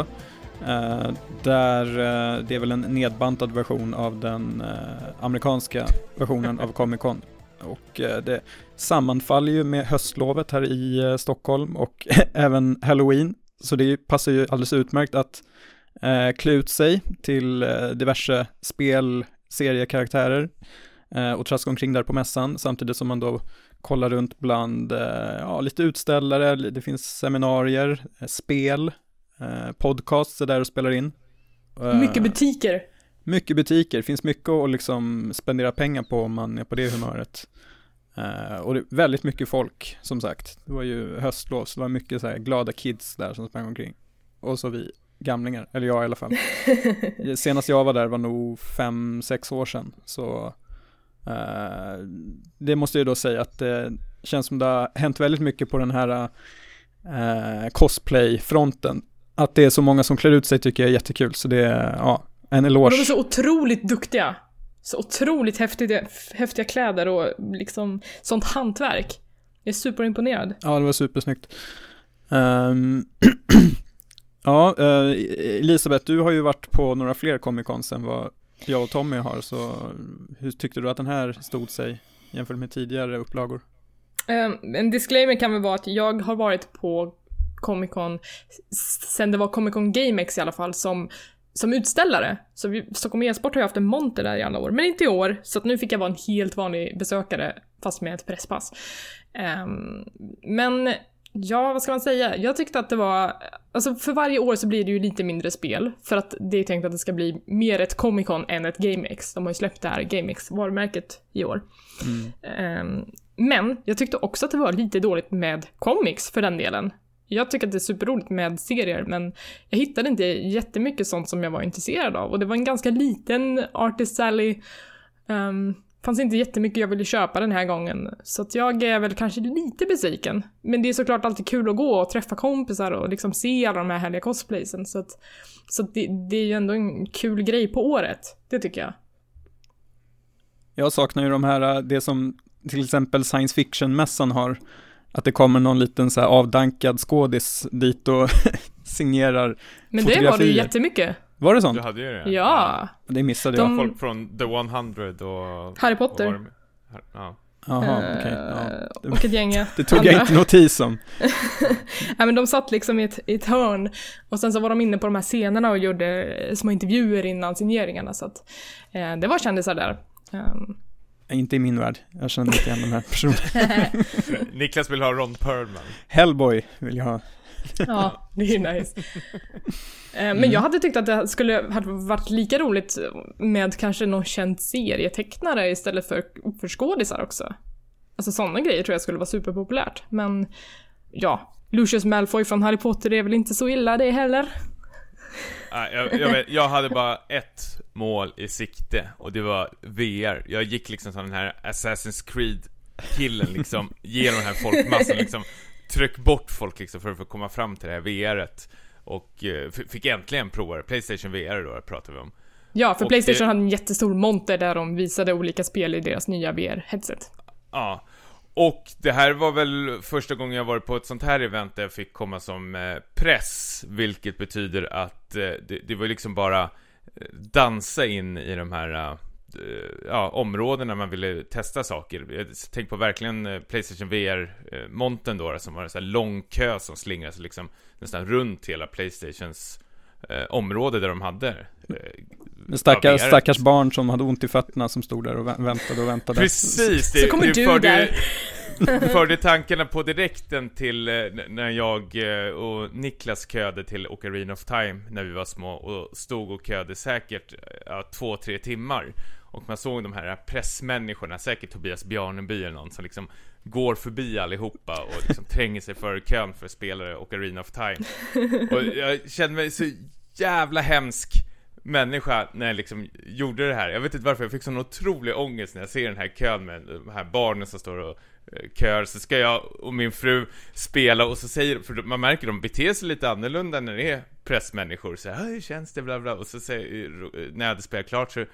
[SPEAKER 2] Eh, där eh, det är väl en nedbantad version av den eh, amerikanska versionen av Comic Con. Och eh, det sammanfaller ju med höstlovet här i Stockholm och även Halloween. Så det passar ju alldeles utmärkt att klä ut sig till diverse spel, seriekaraktärer eh, och traska omkring där på mässan samtidigt som man då kollar runt bland eh, ja, lite utställare, det finns seminarier, eh, spel, podcasts är där och spelar in.
[SPEAKER 1] Mycket butiker.
[SPEAKER 2] Mycket butiker, finns mycket att liksom spendera pengar på om man är på det humöret. Och det är väldigt mycket folk, som sagt. Det var ju höstlov, så det var mycket så här glada kids där som sprang omkring. Och så vi gamlingar, eller jag i alla fall. Senast jag var där var nog fem, sex år sedan, så uh, det måste jag då säga att det känns som det har hänt väldigt mycket på den här uh, cosplay-fronten. Att det är så många som klär ut sig tycker jag är jättekul, så det är, ja, en eloge.
[SPEAKER 1] de är så otroligt duktiga. Så otroligt häftiga, häftiga kläder och liksom sånt hantverk. Jag är superimponerad.
[SPEAKER 2] Ja, det var supersnyggt. Um, Ja, eh, Elisabeth, du har ju varit på några fler Comic Cons än vad jag och Tommy har, så hur tyckte du att den här stod sig jämfört med tidigare upplagor?
[SPEAKER 1] Um, en disclaimer kan väl vara att jag har varit på Comic Con sen det var Comic Con GameX i alla fall som, som utställare. Så vi, Stockholm e-sport har ju haft en monter där i alla år, men inte i år. Så att nu fick jag vara en helt vanlig besökare fast med ett presspass. Um, men Ja, vad ska man säga? Jag tyckte att det var... Alltså för varje år så blir det ju lite mindre spel. För att det är tänkt att det ska bli mer ett Comic Con än ett GameX. De har ju släppt det här GameX-varumärket i år. Mm. Um, men jag tyckte också att det var lite dåligt med comics för den delen. Jag tycker att det är superroligt med serier, men jag hittade inte jättemycket sånt som jag var intresserad av. Och det var en ganska liten Artist Sally um, fanns inte jättemycket jag ville köpa den här gången. Så att jag är väl kanske lite besviken. Men det är såklart alltid kul att gå och träffa kompisar och liksom se alla de här härliga cosplaysen. Så att, så att det, det är ju ändå en kul grej på året. Det tycker jag.
[SPEAKER 2] Jag saknar ju de här, det som till exempel science fiction-mässan har. Att det kommer någon liten så här avdankad skådis dit och signerar
[SPEAKER 1] Men det var det ju jättemycket.
[SPEAKER 2] Var det sånt?
[SPEAKER 3] Du hade ju det?
[SPEAKER 1] Ja.
[SPEAKER 2] Det missade
[SPEAKER 3] jag.
[SPEAKER 2] De...
[SPEAKER 3] Folk från The 100 och...
[SPEAKER 1] Harry Potter. Och
[SPEAKER 3] ja.
[SPEAKER 2] Jaha, okej. Okay, ja.
[SPEAKER 1] Eh, och ett gäng
[SPEAKER 2] Det tog andra. jag inte notis om.
[SPEAKER 1] Nej men de satt liksom i ett, i ett hörn och sen så var de inne på de här scenerna och gjorde små intervjuer innan signeringarna så att eh, det var kändisar där. Um.
[SPEAKER 2] Inte i min värld, jag känner inte igen de här personerna.
[SPEAKER 3] Niklas vill ha Ron Perlman.
[SPEAKER 2] Hellboy vill jag ha.
[SPEAKER 1] Ja, det är nice. Eh, men mm. jag hade tyckt att det skulle ha varit lika roligt med kanske någon känd serietecknare istället för, för skådisar också. Alltså sådana grejer tror jag skulle vara superpopulärt. Men ja, Lucius Malfoy från Harry Potter är väl inte så illa det heller.
[SPEAKER 3] jag, jag, vet, jag hade bara ett mål i sikte och det var VR. Jag gick liksom som den här Assassin's Creed-killen liksom, genom den här folkmassan liksom tryck bort folk liksom för att få komma fram till det här VRet. Och eh, fick äntligen prova det. Playstation VR då pratar vi om.
[SPEAKER 1] Ja, för och Playstation det... hade en jättestor monter där de visade olika spel i deras nya VR-headset.
[SPEAKER 3] Ja. Och det här var väl första gången jag varit på ett sånt här event där jag fick komma som eh, press, vilket betyder att eh, det, det var liksom bara dansa in i de här ja, områden där man ville testa saker. Tänkte på verkligen eh, Playstation VR-monten då, som var en sån här lång kö som slingrade sig liksom nästan runt hela Playstations eh, område där de hade
[SPEAKER 2] eh, stackars, stackars barn som hade ont i fötterna som stod där och väntade och väntade.
[SPEAKER 3] Precis!
[SPEAKER 1] Det, Så kommer du där.
[SPEAKER 3] förde tankarna på direkten till eh, när jag eh, och Niklas köade till Ocarina of Time när vi var små och stod och köade säkert ja, två, tre timmar. Och man såg de här pressmänniskorna, säkert Tobias Bjarneby eller någon som liksom går förbi allihopa och liksom tränger sig före kön för spelare Ocarina of Time. Och jag kände mig så jävla hemsk människa när jag liksom gjorde det här. Jag vet inte varför, jag fick sån otrolig ångest när jag ser den här kön med de här barnen som står och eh, kör. Så ska jag och min fru spela och så säger, för man märker de beter sig lite annorlunda när det är pressmänniskor. Så här, hur känns det, bla bla. Och så säger, när jag hade spelat klart så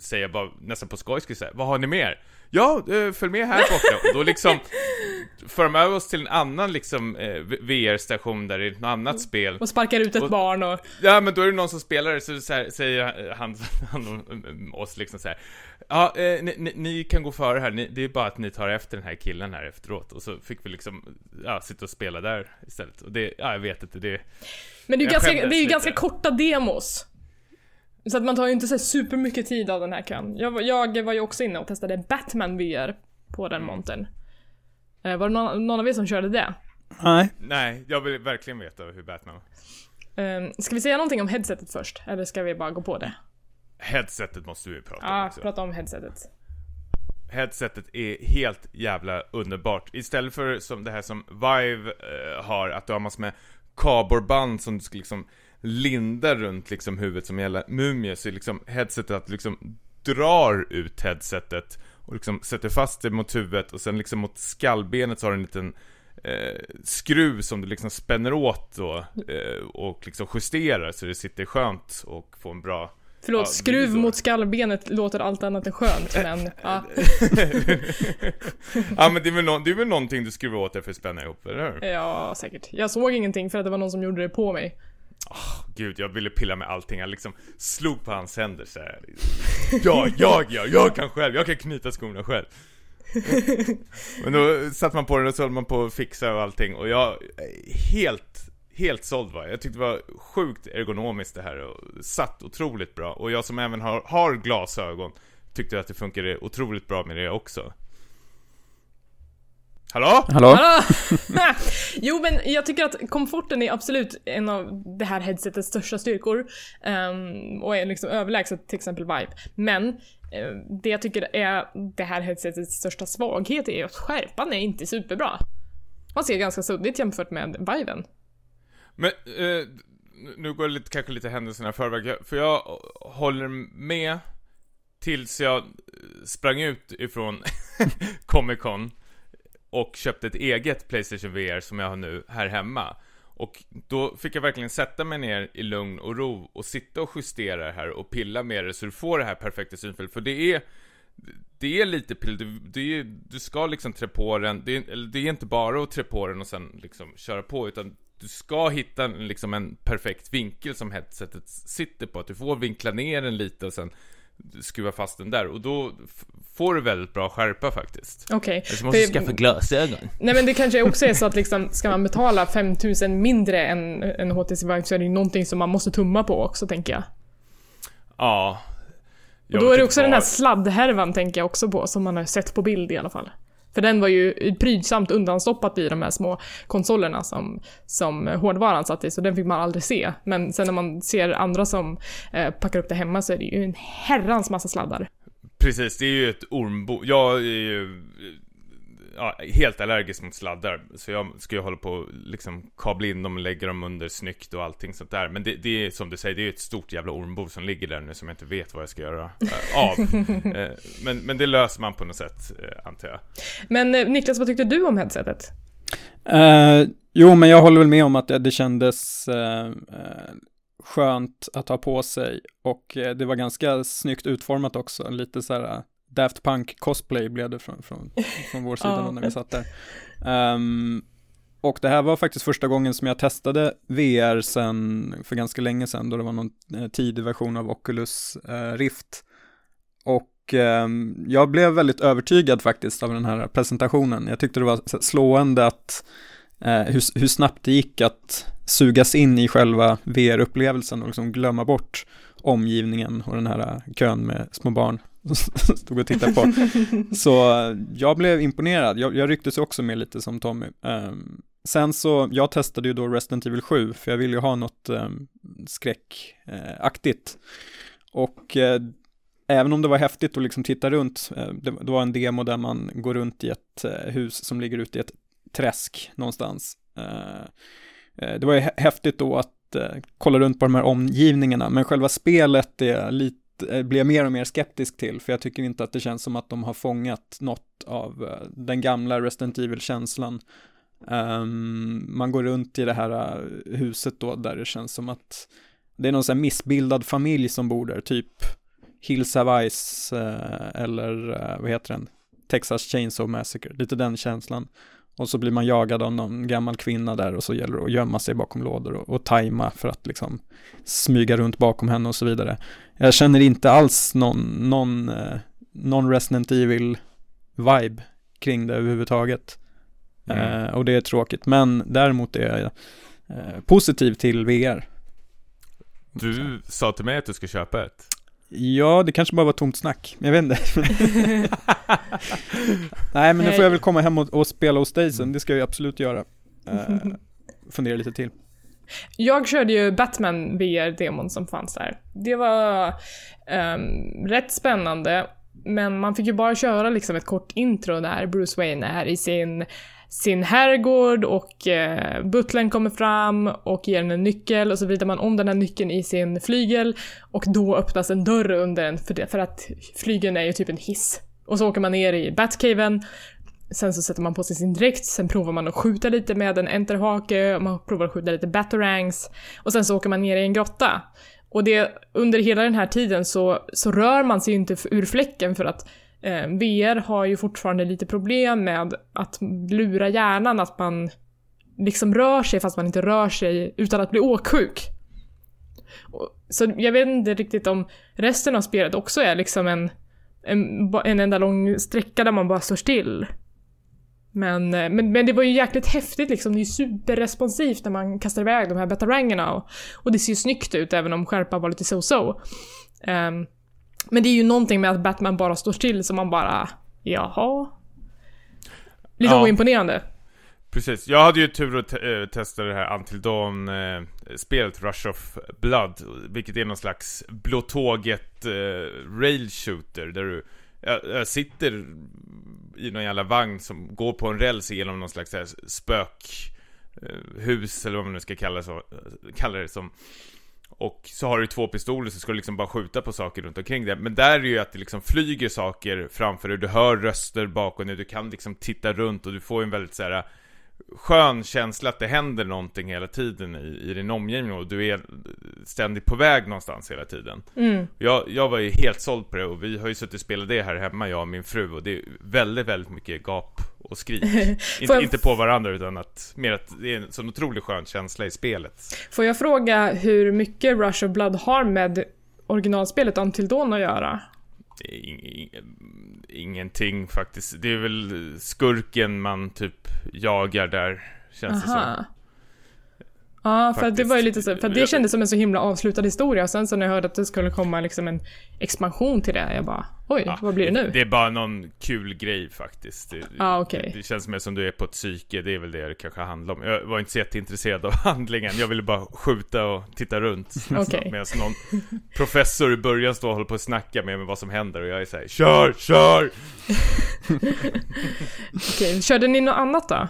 [SPEAKER 3] säger jag bara nästan på skoj, så här, vad har ni mer? Ja, eh, följ med här borta. Och då liksom för de över oss till en annan liksom eh, VR-station där det är ett annat spel.
[SPEAKER 1] Och sparkar ut ett
[SPEAKER 3] och,
[SPEAKER 1] barn och...
[SPEAKER 3] Ja, men då är det någon som spelar så, så här, säger han, han oss liksom så här. Ja, eh, ni, ni, ni, kan gå före här, ni, det är bara att ni tar efter den här killen här efteråt. Och så fick vi liksom, ja, sitta och spela där istället. Och det, ja, jag vet inte, det...
[SPEAKER 1] Men det är ju ganska, det är ju ganska korta demos. Så att man tar ju inte så supermycket tid av den här kön. Jag, jag var ju också inne och testade Batman VR på den mm. montern. Eh, var det någon, någon, av er som körde det?
[SPEAKER 2] Nej.
[SPEAKER 3] Nej, jag vill verkligen veta hur Batman var.
[SPEAKER 1] Um, ska vi säga någonting om headsetet först? Eller ska vi bara gå på det?
[SPEAKER 3] Headsetet måste vi prata
[SPEAKER 1] ja,
[SPEAKER 3] om också.
[SPEAKER 1] prata om headsetet.
[SPEAKER 3] Headsetet är helt jävla underbart. Istället för som det här som Vive uh, har, att du har massor med kaborband som du ska liksom lindar runt liksom huvudet som gäller mumie så är liksom headsetet att liksom drar ut headsetet och liksom sätter fast det mot huvudet och sen liksom mot skallbenet så har du en liten eh, skruv som du liksom spänner åt då eh, och liksom justerar så det sitter skönt och får en bra
[SPEAKER 1] Förlåt, ja, skruv mot skallbenet låter allt annat än skönt, men ja.
[SPEAKER 3] ja men det är, väl no det är väl någonting du skruvar åt dig för att spänna ihop, eller hur?
[SPEAKER 1] Ja, säkert. Jag såg ingenting för att det var någon som gjorde det på mig.
[SPEAKER 3] Oh, gud, jag ville pilla med allting. Jag liksom slog på hans händer så här. Ja, jag, ja, jag kan själv. Jag kan knyta skorna själv. Men då satte man på den och så höll man på att fixa och allting. Och jag, helt, helt såld var jag. Jag tyckte det var sjukt ergonomiskt det här och satt otroligt bra. Och jag som även har, har glasögon tyckte att det funkade otroligt bra med det också. Hallå?
[SPEAKER 2] Hallå? Hallå?
[SPEAKER 1] jo men jag tycker att komforten är absolut en av det här headsetets största styrkor. Um, och är liksom överlägset till exempel Vibe. Men uh, det jag tycker är det här headsetets största svaghet är att skärpan är inte superbra. Man ser ganska suddigt jämfört med Viven.
[SPEAKER 3] Men, eh, nu går det lite, kanske lite händelserna i förväg, för jag håller med tills jag eh, sprang ut ifrån Comic Con och köpte ett eget Playstation VR som jag har nu här hemma. Och då fick jag verkligen sätta mig ner i lugn och ro och sitta och justera det här och pilla med det så du får det här perfekta synfältet. För det är det är lite pill, du, du, du ska liksom trä på den, det är, det är inte bara att trä på den och sen liksom köra på utan du ska hitta liksom en perfekt vinkel som headsetet sitter på, att du får vinkla ner den lite och sen skruva fast den där och då får du väldigt bra skärpa faktiskt.
[SPEAKER 1] Okej.
[SPEAKER 3] Okay. Du måste För, skaffa glasögon.
[SPEAKER 1] Nej men det kanske också är så att liksom, ska man betala 5000 mindre än en HTC Vive så är det ju någonting som man måste tumma på också tänker jag.
[SPEAKER 3] Ja.
[SPEAKER 1] Och då är det också den här sladdhärvan tänker jag också på, som man har sett på bild i alla fall. För den var ju prydsamt undanstoppat i de här små konsolerna som, som hårdvaran satt i, så den fick man aldrig se. Men sen när man ser andra som eh, packar upp det hemma så är det ju en herrans massa sladdar.
[SPEAKER 3] Precis, det är ju ett ormbo. Jag är ju ja, helt allergisk mot sladdar. Så jag ska ju hålla på och liksom kabla in dem och lägga dem under snyggt och allting sånt där. Men det, det är som du säger, det är ett stort jävla ormbo som ligger där nu som jag inte vet vad jag ska göra äh, av. eh, men, men det löser man på något sätt, eh, antar jag.
[SPEAKER 1] Men eh, Niklas, vad tyckte du om headsetet?
[SPEAKER 2] Uh, jo, men jag håller väl med om att det, det kändes uh, skönt att ha på sig och det var ganska snyggt utformat också, lite så här Daft Punk cosplay blev det från, från, från vår sida oh. när vi satt där. Um, och det här var faktiskt första gången som jag testade VR sen, för ganska länge sedan, då det var någon eh, tidig version av Oculus eh, Rift. Och eh, jag blev väldigt övertygad faktiskt av den här presentationen. Jag tyckte det var slående att eh, hur, hur, snabbt det gick att sugas in i själva VR-upplevelsen och liksom glömma bort omgivningen och den här kön med små barn stod och tittade på. Så jag blev imponerad, jag, jag rycktes också med lite som Tommy. Um, sen så, jag testade ju då Resident Evil 7, för jag ville ju ha något um, skräckaktigt. Och uh, även om det var häftigt att liksom titta runt, uh, det, det, var en demo där man går runt i ett uh, hus som ligger ute i ett träsk någonstans. det var ju häftigt då att kolla runt på de här omgivningarna, men själva spelet är lite Eh, blir jag mer och mer skeptisk till, för jag tycker inte att det känns som att de har fångat något av eh, den gamla Resident Evil-känslan. Um, man går runt i det här eh, huset då, där det känns som att det är någon sån här missbildad familj som bor där, typ Hills of Ice eller vad heter den? Texas Chainsaw Massacre, lite den känslan. Och så blir man jagad av någon gammal kvinna där och så gäller det att gömma sig bakom lådor och, och tajma för att liksom smyga runt bakom henne och så vidare. Jag känner inte alls någon, någon, eh, någon Resident Evil-vibe kring det överhuvudtaget. Mm. Eh, och det är tråkigt, men däremot är jag eh, positiv till VR.
[SPEAKER 3] Du sa till mig att du ska köpa ett.
[SPEAKER 2] Ja, det kanske bara var tomt snack. Jag vet inte. Nej, men nu får jag väl komma hem och, och spela hos dig sen. Det ska jag absolut göra. Uh, fundera lite till.
[SPEAKER 1] Jag körde ju Batman VR-demon som fanns där. Det var um, rätt spännande, men man fick ju bara köra liksom ett kort intro där Bruce Wayne är i sin sin herrgård och eh, butlern kommer fram och ger henne en nyckel och så vrider man om den här nyckeln i sin flygel och då öppnas en dörr under den för, det, för att flygeln är ju typ en hiss. Och så åker man ner i Batcaven, sen så sätter man på sig sin dräkt, sen provar man att skjuta lite med en enterhake, man provar att skjuta lite batterangs och sen så åker man ner i en grotta. Och det, under hela den här tiden så, så rör man sig ju inte ur fläcken för att Eh, VR har ju fortfarande lite problem med att lura hjärnan att man liksom rör sig fast man inte rör sig utan att bli åksjuk. Så jag vet inte riktigt om resten av spelet också är liksom en, en, en enda lång sträcka där man bara står still. Men, eh, men, men det var ju jäkligt häftigt liksom, det är ju superresponsivt när man kastar iväg de här betarangerna och, och det ser ju snyggt ut även om skärpan var lite so-so. Um, men det är ju någonting med att Batman bara står still som man bara, jaha? Lite ja. oimponerande.
[SPEAKER 3] Precis, jag hade ju tur att te äh, testa det här Until Dawn äh, spelet Rush of Blood, vilket är någon slags blå tåget äh, rail shooter där du jag, sitter i någon jävla vagn som går på en räls genom någon slags spökhus eller vad man nu ska kalla, så, kalla det som och så har du två pistoler så ska du liksom bara skjuta på saker runt omkring det. Men där är ju att det liksom flyger saker framför dig, du hör röster bakom dig, du kan liksom titta runt och du får en väldigt så här skön känsla att det händer någonting hela tiden i, i din omgivning och du är ständigt på väg någonstans hela tiden. Mm. Jag, jag var ju helt såld på det och vi har ju suttit och spelat det här hemma, jag och min fru och det är väldigt, väldigt mycket gap och skrik. inte, jag... inte på varandra utan att, mer att det är en sån otroligt skön känsla i spelet.
[SPEAKER 1] Får jag fråga hur mycket Rush of Blood har med originalspelet Until Dawn att göra?
[SPEAKER 3] Ingenting faktiskt. Det är väl skurken man typ jagar där, känns Aha. det som.
[SPEAKER 1] Ja, för det var ju lite så, för det kändes som en så himla avslutad historia och sen så när jag hörde att det skulle komma liksom en expansion till det, jag bara oj, ja, vad blir det nu?
[SPEAKER 3] Det är bara någon kul grej faktiskt. Det,
[SPEAKER 1] ah, okay.
[SPEAKER 3] det, det känns mer som du är på ett psyke, det är väl det det kanske handlar om. Jag var inte så jätteintresserad av handlingen, jag ville bara skjuta och titta runt. okay. Medan någon professor i början står och håller på att snacka med mig vad som händer och jag är såhär, kör, kör!
[SPEAKER 1] Okej, okay. körde ni något annat då?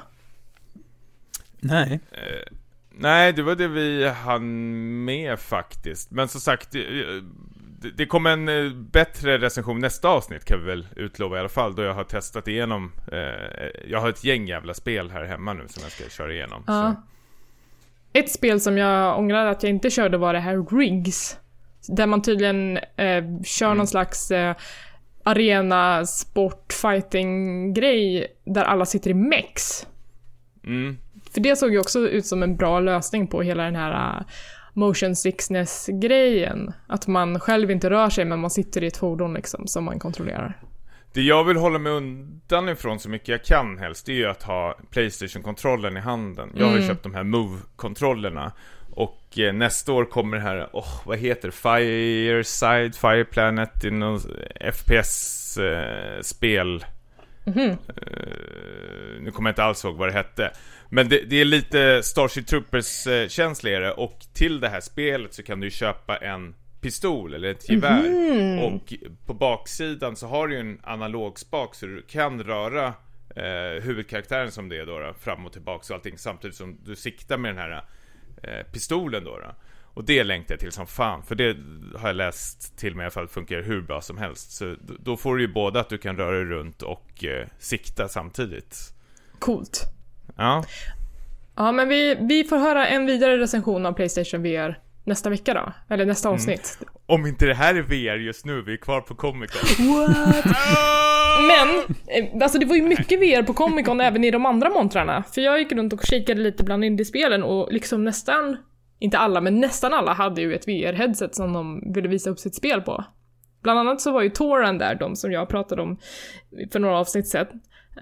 [SPEAKER 2] Nej.
[SPEAKER 3] Eh, Nej, det var det vi hann med faktiskt. Men som sagt, det, det kommer en eh, bättre recension nästa avsnitt kan vi väl utlova i alla fall. Då jag har testat igenom, eh, jag har ett gäng jävla spel här hemma nu som jag ska köra igenom. Ja.
[SPEAKER 1] Ett spel som jag ångrar att jag inte körde var det här Riggs. Där man tydligen eh, kör mm. någon slags eh, arena sport fighting grej där alla sitter i mex. Mm. För det såg ju också ut som en bra lösning på hela den här uh, motion sickness-grejen. Att man själv inte rör sig men man sitter i ett fordon liksom som man kontrollerar.
[SPEAKER 3] Det jag vill hålla mig undan ifrån så mycket jag kan helst, det är ju att ha Playstation-kontrollen i handen. Jag har ju
[SPEAKER 1] Mm.
[SPEAKER 3] köpt de här Move-kontrollerna. Och eh, nästa år kommer det här, åh, vad heter det? Fireside, Fire Planet, i någon FPS-spel.
[SPEAKER 1] Mhm.
[SPEAKER 3] Eh, nu kommer jag inte alls ihåg vad det hette. Men det, det är lite Starship Troopers-känsligare och till det här spelet så kan du köpa en pistol eller ett gevär.
[SPEAKER 1] Mhm.
[SPEAKER 3] Och på baksidan så har du ju en analog spak så du kan röra eh, huvudkaraktären som det är då, då fram och tillbaka och allting samtidigt som du siktar med den här eh, pistolen då, då. Och det längtar jag till som fan, för det har jag läst till mig i alla fall funkar hur bra som helst. Så då får du ju både att du kan röra dig runt och eh, sikta samtidigt.
[SPEAKER 1] Coolt.
[SPEAKER 3] Ja,
[SPEAKER 1] Ja, men vi, vi får höra en vidare recension av Playstation VR nästa vecka då. Eller nästa avsnitt.
[SPEAKER 3] om inte det här är VR just nu, vi är kvar på Comic Con.
[SPEAKER 1] What? Men, eh, alltså det var ju mycket VR på Comic Con även i de andra montrarna. För jag gick runt och kikade lite bland indiespelen och liksom nästan, inte alla, men nästan alla hade ju ett VR-headset som de ville visa upp sitt spel på. Bland annat så var ju Toran där, de som jag pratade om för några avsnitt sedan.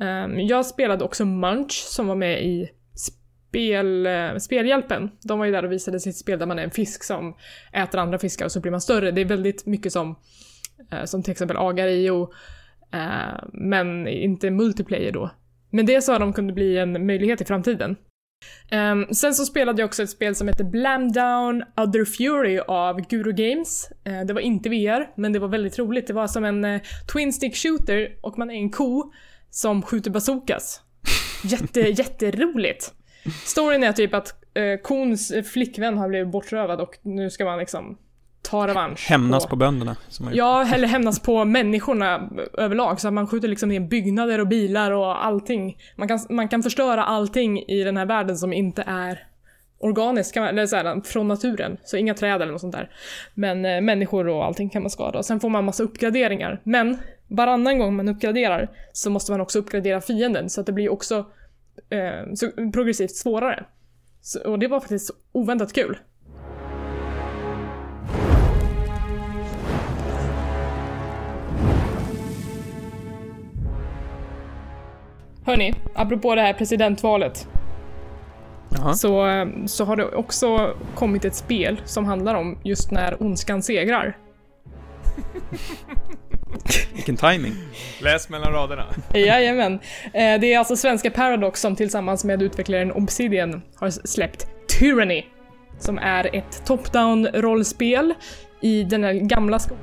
[SPEAKER 1] Ehm, jag spelade också Munch som var med i spel, eh, Spelhjälpen. De var ju där och visade sitt spel där man är en fisk som äter andra fiskar och så blir man större. Det är väldigt mycket som, eh, som till exempel Agario, eh, men inte multiplayer då. Men det sa de kunde bli en möjlighet i framtiden. Ehm, sen så spelade jag också ett spel som heter Blam Down Other Fury av Guru Games. Eh, det var inte VR, men det var väldigt roligt. Det var som en eh, Twin Stick Shooter och man är en ko som skjuter bazookas. Jätte, jätteroligt. Storyn är typ att eh, kons flickvän har blivit bortrövad och nu ska man liksom ta revansch.
[SPEAKER 2] Hämnas på bönderna. Har gjort.
[SPEAKER 1] Ja, eller hämnas på människorna överlag. Så att man skjuter liksom ner byggnader och bilar och allting. Man kan, man kan förstöra allting i den här världen som inte är organiskt, kan man, eller så här, från naturen. Så inga träd eller något sånt där. Men eh, människor och allting kan man skada. Sen får man massa uppgraderingar. Men varannan gång man uppgraderar så måste man också uppgradera fienden. Så att det blir också eh, progressivt svårare. Så, och det var faktiskt oväntat kul. Hörni, apropå det här presidentvalet. Så, eh, så har det också kommit ett spel som handlar om just när ondskan segrar.
[SPEAKER 2] Vilken timing.
[SPEAKER 3] Läs mellan raderna.
[SPEAKER 1] Jajamän. Eh, Det är alltså svenska Paradox som tillsammans med utvecklaren Obsidian har släppt Tyranny. Som är ett top-down rollspel i den här gamla skolan.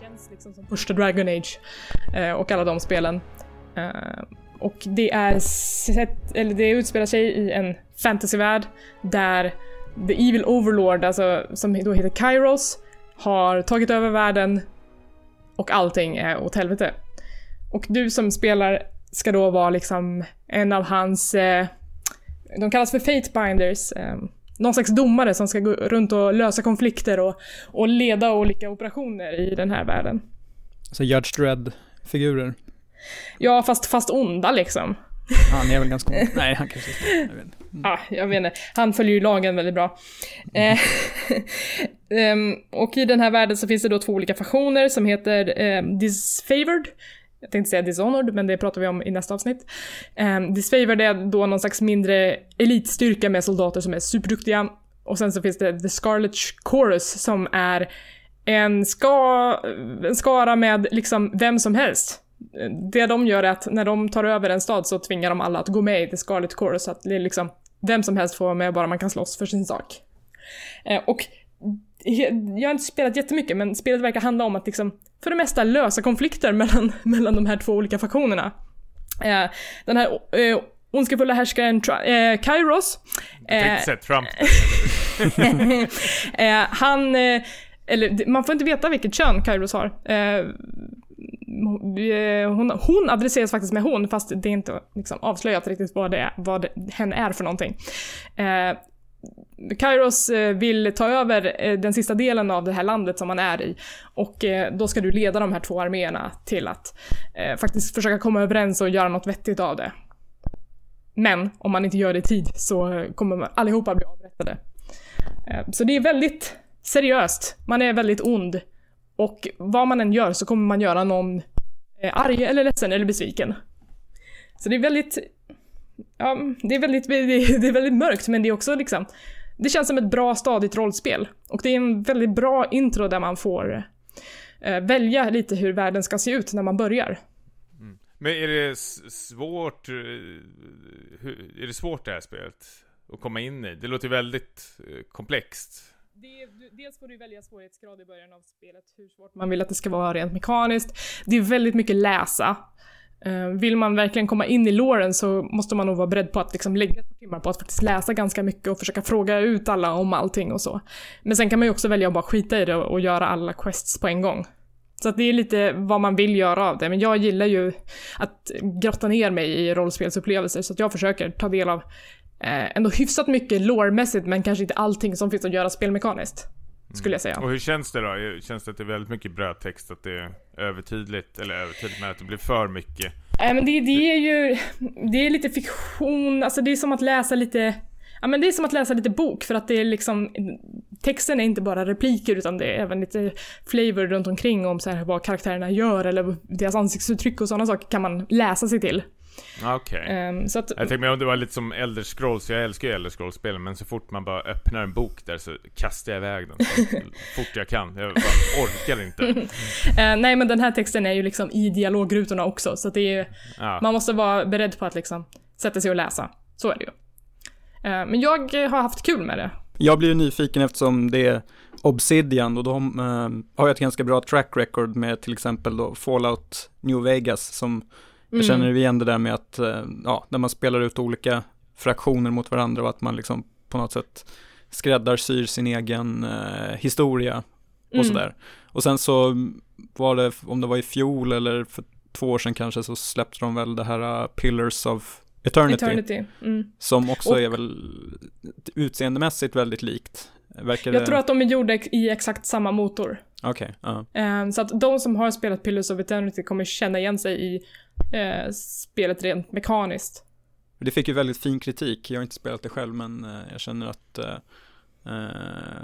[SPEAKER 1] Det känns liksom som första Dragon Age eh, och alla de spelen. Och det är sett, eller det utspelar sig i en fantasyvärld där The Evil Overlord, alltså som då heter Kairos, har tagit över världen och allting är åt helvete. Och du som spelar ska då vara liksom en av hans, eh, de kallas för Fatebinders, eh, någon slags domare som ska gå runt och lösa konflikter och, och leda olika operationer i den här världen.
[SPEAKER 2] Så Judge Dredd-figurer.
[SPEAKER 1] Ja, fast, fast onda liksom.
[SPEAKER 2] Han är väl ganska... Nej, han kanske är jag vet inte.
[SPEAKER 1] Ja, jag vet inte. Han följer ju lagen väldigt bra. Eh, ehm, och i den här världen så finns det då två olika faktioner som heter eh, Disfavored. Jag tänkte säga Dishonored, men det pratar vi om i nästa avsnitt. Um, Disfavored är då någon slags mindre elitstyrka med soldater som är superduktiga. Och sen så finns det The Scarlet Chorus som är en, ska, en skara med liksom vem som helst. Det de gör är att när de tar över en stad så tvingar de alla att gå med i The Scarlet Chorus, så att det är liksom vem som helst får vara med bara man kan slåss för sin sak. Eh, och jag har inte spelat jättemycket, men spelet verkar handla om att liksom, för det mesta lösa konflikter mellan, mellan de här två olika faktionerna. Eh, den här eh, ondskefulla härskaren Tri- eh, Kairos.
[SPEAKER 3] Jag tänkte säga Trump.
[SPEAKER 1] eh, han, eh, eller man får inte veta vilket kön Kairos har. Eh, hon, hon adresseras faktiskt med hon, fast det är inte liksom avslöjat riktigt vad, det är, vad det, hen är för någonting. Eh, Kairos eh, vill ta över eh, den sista delen av det här landet som man är i. Och då ska du leda de här två arméerna till att eh, faktiskt försöka komma överens och göra något vettigt av det. Men om man inte gör det i tid så kommer man allihopa bli avrättade. Så det är väldigt seriöst. Man är väldigt ond. Och vad man än gör så kommer man göra någon Eh, arg eller ledsen eller besviken. Så det är väldigt, ja, det är väldigt, det är väldigt mörkt men det är också liksom, det känns som ett bra stadigt rollspel. Och det är en väldigt bra intro där man får eh, välja lite hur världen ska se ut när man börjar. Mm.
[SPEAKER 3] Men är det svårt, eh, hur, är det svårt det här spelet? Att komma in i? Det låter ju väldigt eh, komplext.
[SPEAKER 1] Det, dels får du välja svårighetsgrad i början av spelet, hur svårt man vill att det ska vara rent mekaniskt. Det är väldigt mycket läsa. Eh, vill man verkligen komma in i låren så måste man nog vara beredd på att liksom lägga ett par timmar på att faktiskt läsa ganska mycket och försöka fråga ut alla om allting och så. Men sen kan man ju också välja att bara skita i det och göra alla quests på en gång. Så att det är lite vad man vill göra av det, men jag gillar ju att grotta ner mig i rollspelsupplevelser så att jag försöker ta del av eh, ändå hyfsat mycket lore-mässigt men kanske inte allting som finns att göra spelmekaniskt. Skulle jag säga.
[SPEAKER 3] Och hur känns det då? Känns det att det är väldigt mycket brödtext? Att det är övertydligt? Eller övertydligt men att det blir för mycket?
[SPEAKER 1] Nej men det, det är ju, det är lite fiktion, alltså det är som att läsa lite, ja men det är som att läsa lite bok för att det är liksom, texten är inte bara repliker utan det är även lite flavor runt omkring om så här vad karaktärerna gör eller deras ansiktsuttryck och sådana saker kan man läsa sig till.
[SPEAKER 3] Ah, Okej.
[SPEAKER 1] Ehm, så att,
[SPEAKER 3] Jag tänkte om det var lite som Elder Scrolls, jag älskar ju Elder Scrolls-spelen men så fort man bara öppnar en bok där så kastar jag iväg den så fort jag kan. Jag bara orkar inte.
[SPEAKER 1] eh, nej men den här texten är ju liksom i dialogrutorna också så det är,
[SPEAKER 3] Ja.
[SPEAKER 1] man måste vara beredd på att liksom sätta sig och läsa. Så är det ju. Eh, men jag har haft kul med det.
[SPEAKER 2] Jag blir ju nyfiken eftersom det är Obsidian och de eh, har ju ett ganska bra track record med till exempel då Fallout New Vegas som jag
[SPEAKER 1] Mm.
[SPEAKER 2] känner igen det där med att, eh, ja, när man spelar ut olika fraktioner mot varandra och att man liksom på något sätt skräddarsyr sin egen eh, historia och
[SPEAKER 1] Mm.
[SPEAKER 2] sådär. Och sen så var det, om det var i fjol eller för två år sedan kanske, så släppte de väl det här uh, Pillars of Eternity,
[SPEAKER 1] Eternity. Mm.
[SPEAKER 2] som också
[SPEAKER 1] Och-
[SPEAKER 2] är väl utseendemässigt väldigt likt. Verkar
[SPEAKER 1] Jag
[SPEAKER 2] det...
[SPEAKER 1] tror att de är gjorda i exakt samma motor.
[SPEAKER 2] Okej, ja.
[SPEAKER 1] Ehm, så att de som har spelat Pillars of Eternity kommer känna igen sig i eh, spelet rent mekaniskt.
[SPEAKER 2] Det fick ju väldigt fin kritik, jag har inte spelat det själv men eh, jag känner att eh, eh,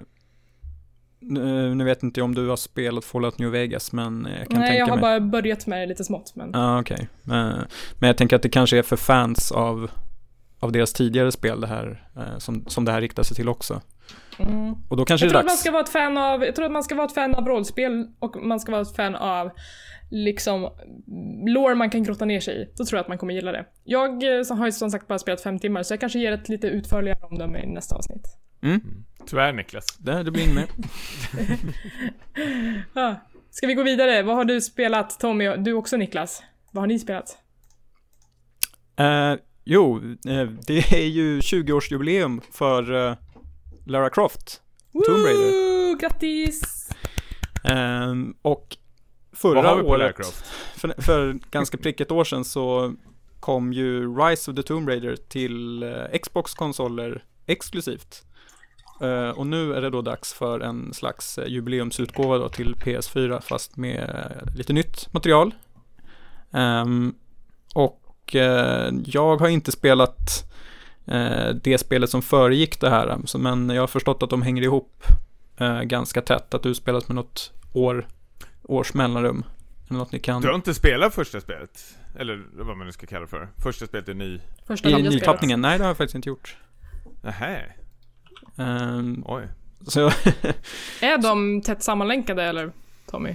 [SPEAKER 2] nu, nu vet inte jag om du har spelat Fallout New Vegas men jag kan
[SPEAKER 1] Nej,
[SPEAKER 2] tänka
[SPEAKER 1] jag har
[SPEAKER 2] mig
[SPEAKER 1] bara börjat med det lite smått. Men...
[SPEAKER 2] Ja, okej. Men, men jag tänker att det kanske är för fans av, av deras tidigare spel det här, eh, som, som det här riktar sig till också.
[SPEAKER 1] Mm.
[SPEAKER 2] Och då kanske
[SPEAKER 1] Jag
[SPEAKER 2] det är
[SPEAKER 1] att man
[SPEAKER 2] dags.
[SPEAKER 1] ska vara ett fan av, jag tror att man ska vara ett fan av rollspel och man ska vara ett fan av liksom lore man kan grotta ner sig i. Då tror jag att man kommer gilla det. Jag eh, har ju som sagt bara spelat fem timmar så jag kanske ger ett lite utförligare omdöme i nästa avsnitt.
[SPEAKER 2] Mm,
[SPEAKER 3] Tyvärr Niklas.
[SPEAKER 2] det, det blir med.
[SPEAKER 1] Ah. Ska vi gå vidare? Vad har du spelat Tommy? Du också Niklas? Vad har ni spelat?
[SPEAKER 2] Eh, jo, eh, det är ju 20-årsjubileum för Lara Croft. Tomb Raider.
[SPEAKER 1] Woo! Grattis!
[SPEAKER 2] Ehm, och förra året, för, för ganska prick ett år sedan så kom ju Rise of the Tomb Raider till eh, Xbox-konsoler exklusivt. Eh, och nu är det då dags för en slags eh, jubileumsutgåva då till PS4 fast med lite nytt material. Ehm, och jag har inte spelat det spelet som föregick det här, men jag har förstått att de hänger ihop ganska tätt, att du spelat med något år, års mellanrum. Eller något ni kan.
[SPEAKER 3] Du har inte spelat första spelet? Eller vad man nu ska kalla det för. Första spelet är ny.
[SPEAKER 1] Första
[SPEAKER 2] I nytappningen? Nej, det har jag faktiskt inte gjort.
[SPEAKER 3] Nähä,
[SPEAKER 2] Ehm,
[SPEAKER 3] oj.
[SPEAKER 2] så
[SPEAKER 1] Är de tätt sammanlänkade eller Tommy?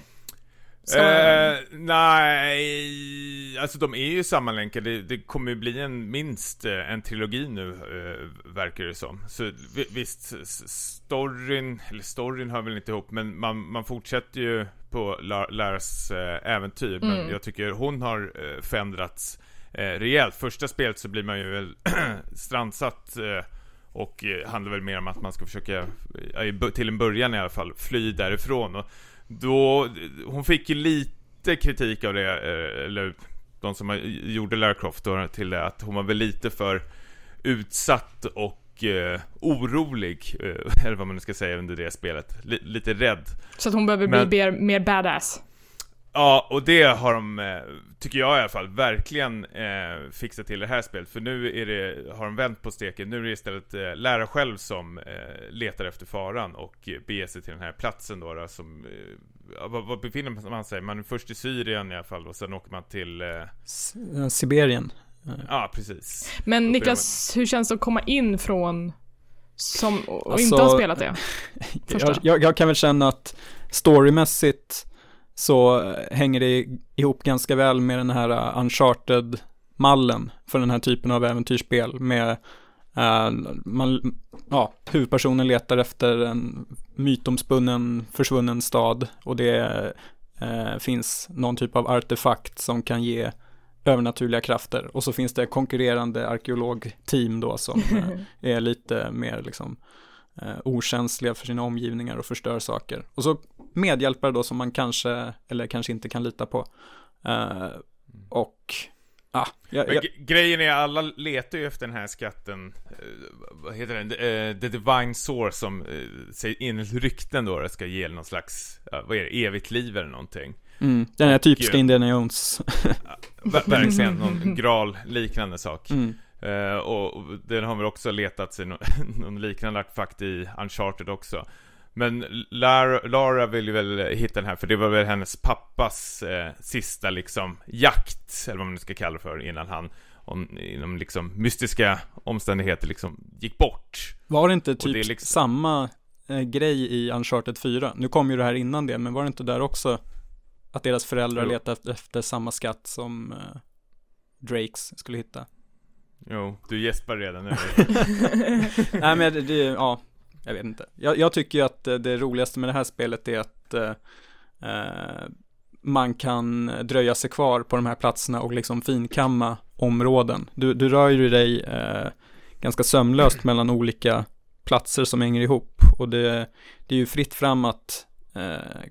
[SPEAKER 1] Så-
[SPEAKER 3] Eh, nej, alltså de är ju sammanlänkade. Det, det kommer ju bli en, minst eh, en trilogi nu, eh, verkar det som. Så vi- visst, storyn, eller storyn hör väl inte ihop, men man, man fortsätter ju på La- Laras eh, äventyr. Men
[SPEAKER 1] Mm.
[SPEAKER 3] jag tycker hon har eh, förändrats eh, rejält. Första spelet så blir man ju väl strandsatt och handlar väl mer om att man ska försöka, till en början i alla fall, fly därifrån. Och då, hon fick ju lite kritik av det, eller de som gjorde Lara Croft då, till det, att hon var väl lite för utsatt och eh, orolig, eh, eller vad man nu ska säga under det spelet. Li- lite rädd.
[SPEAKER 1] Så att hon behöver
[SPEAKER 3] Men-
[SPEAKER 1] bli mer, mer badass.
[SPEAKER 3] Ja, och det har de, eh, tycker jag i alla fall, verkligen eh, fixat till det här spelet. För nu är det, har de vänt på steken. Nu är det istället eh, Lara själv som eh, letar efter faran och eh, beger sig till den här platsen då, då som eh, vad, vad befinner man sig? Man är först i Syrien i alla fall och sen åker man till... Eh,
[SPEAKER 2] Sibirien.
[SPEAKER 3] Ja, precis.
[SPEAKER 1] Men Niklas, hur känns det att komma in från som, och alltså, inte ha spelat det?
[SPEAKER 2] jag, jag, jag, kan väl känna att storymässigt så hänger det ihop ganska väl med den här uh, uncharted-mallen för den här typen av äventyrsspel med uh, man, ja, huvudpersonen letar efter en mytomspunnen försvunnen stad och det uh, finns någon typ av artefakt som kan ge övernaturliga krafter och så finns det konkurrerande arkeologteam då som är lite mer liksom eh, okänsliga för sina omgivningar och förstör saker. Och så medhjälpare då som man kanske, eller kanske inte kan lita på. Eh, och Ah,
[SPEAKER 3] ja, ja. Grejen är, alla letar ju efter den här skatten, eh, vad heter den, The Divine Source som enligt rykten då ska ge någon slags, vad är det, evigt liv eller någonting.
[SPEAKER 2] Mm, den här typiska Indiana Jones.
[SPEAKER 3] verkligen, någon gral liknande sak. Mm. Uh, och, och den har väl också letat sig någon liknande artefakt i Uncharted också. Men Lara, Lara vill ju väl hitta den här, för det var väl hennes pappas eh, sista liksom jakt, eller vad man nu ska kalla det för, innan han om, inom liksom mystiska omständigheter liksom gick bort.
[SPEAKER 2] Var det inte typ det liksom... samma eh, grej i Uncharted 4? Nu kom ju det här innan det, men var det inte där också att deras föräldrar letade efter, efter, samma skatt som eh, Drakes skulle hitta?
[SPEAKER 3] Jo, du gäspar redan nu.
[SPEAKER 2] Nej men det, det, ja, jag vet inte. Jag, jag tycker ju att det roligaste med det här spelet är att eh, eh, man kan dröja sig kvar på de här platserna och liksom finkamma områden. Du, du rör ju dig eh, ganska sömlöst mellan olika platser som hänger ihop och det, det är ju fritt fram att eh,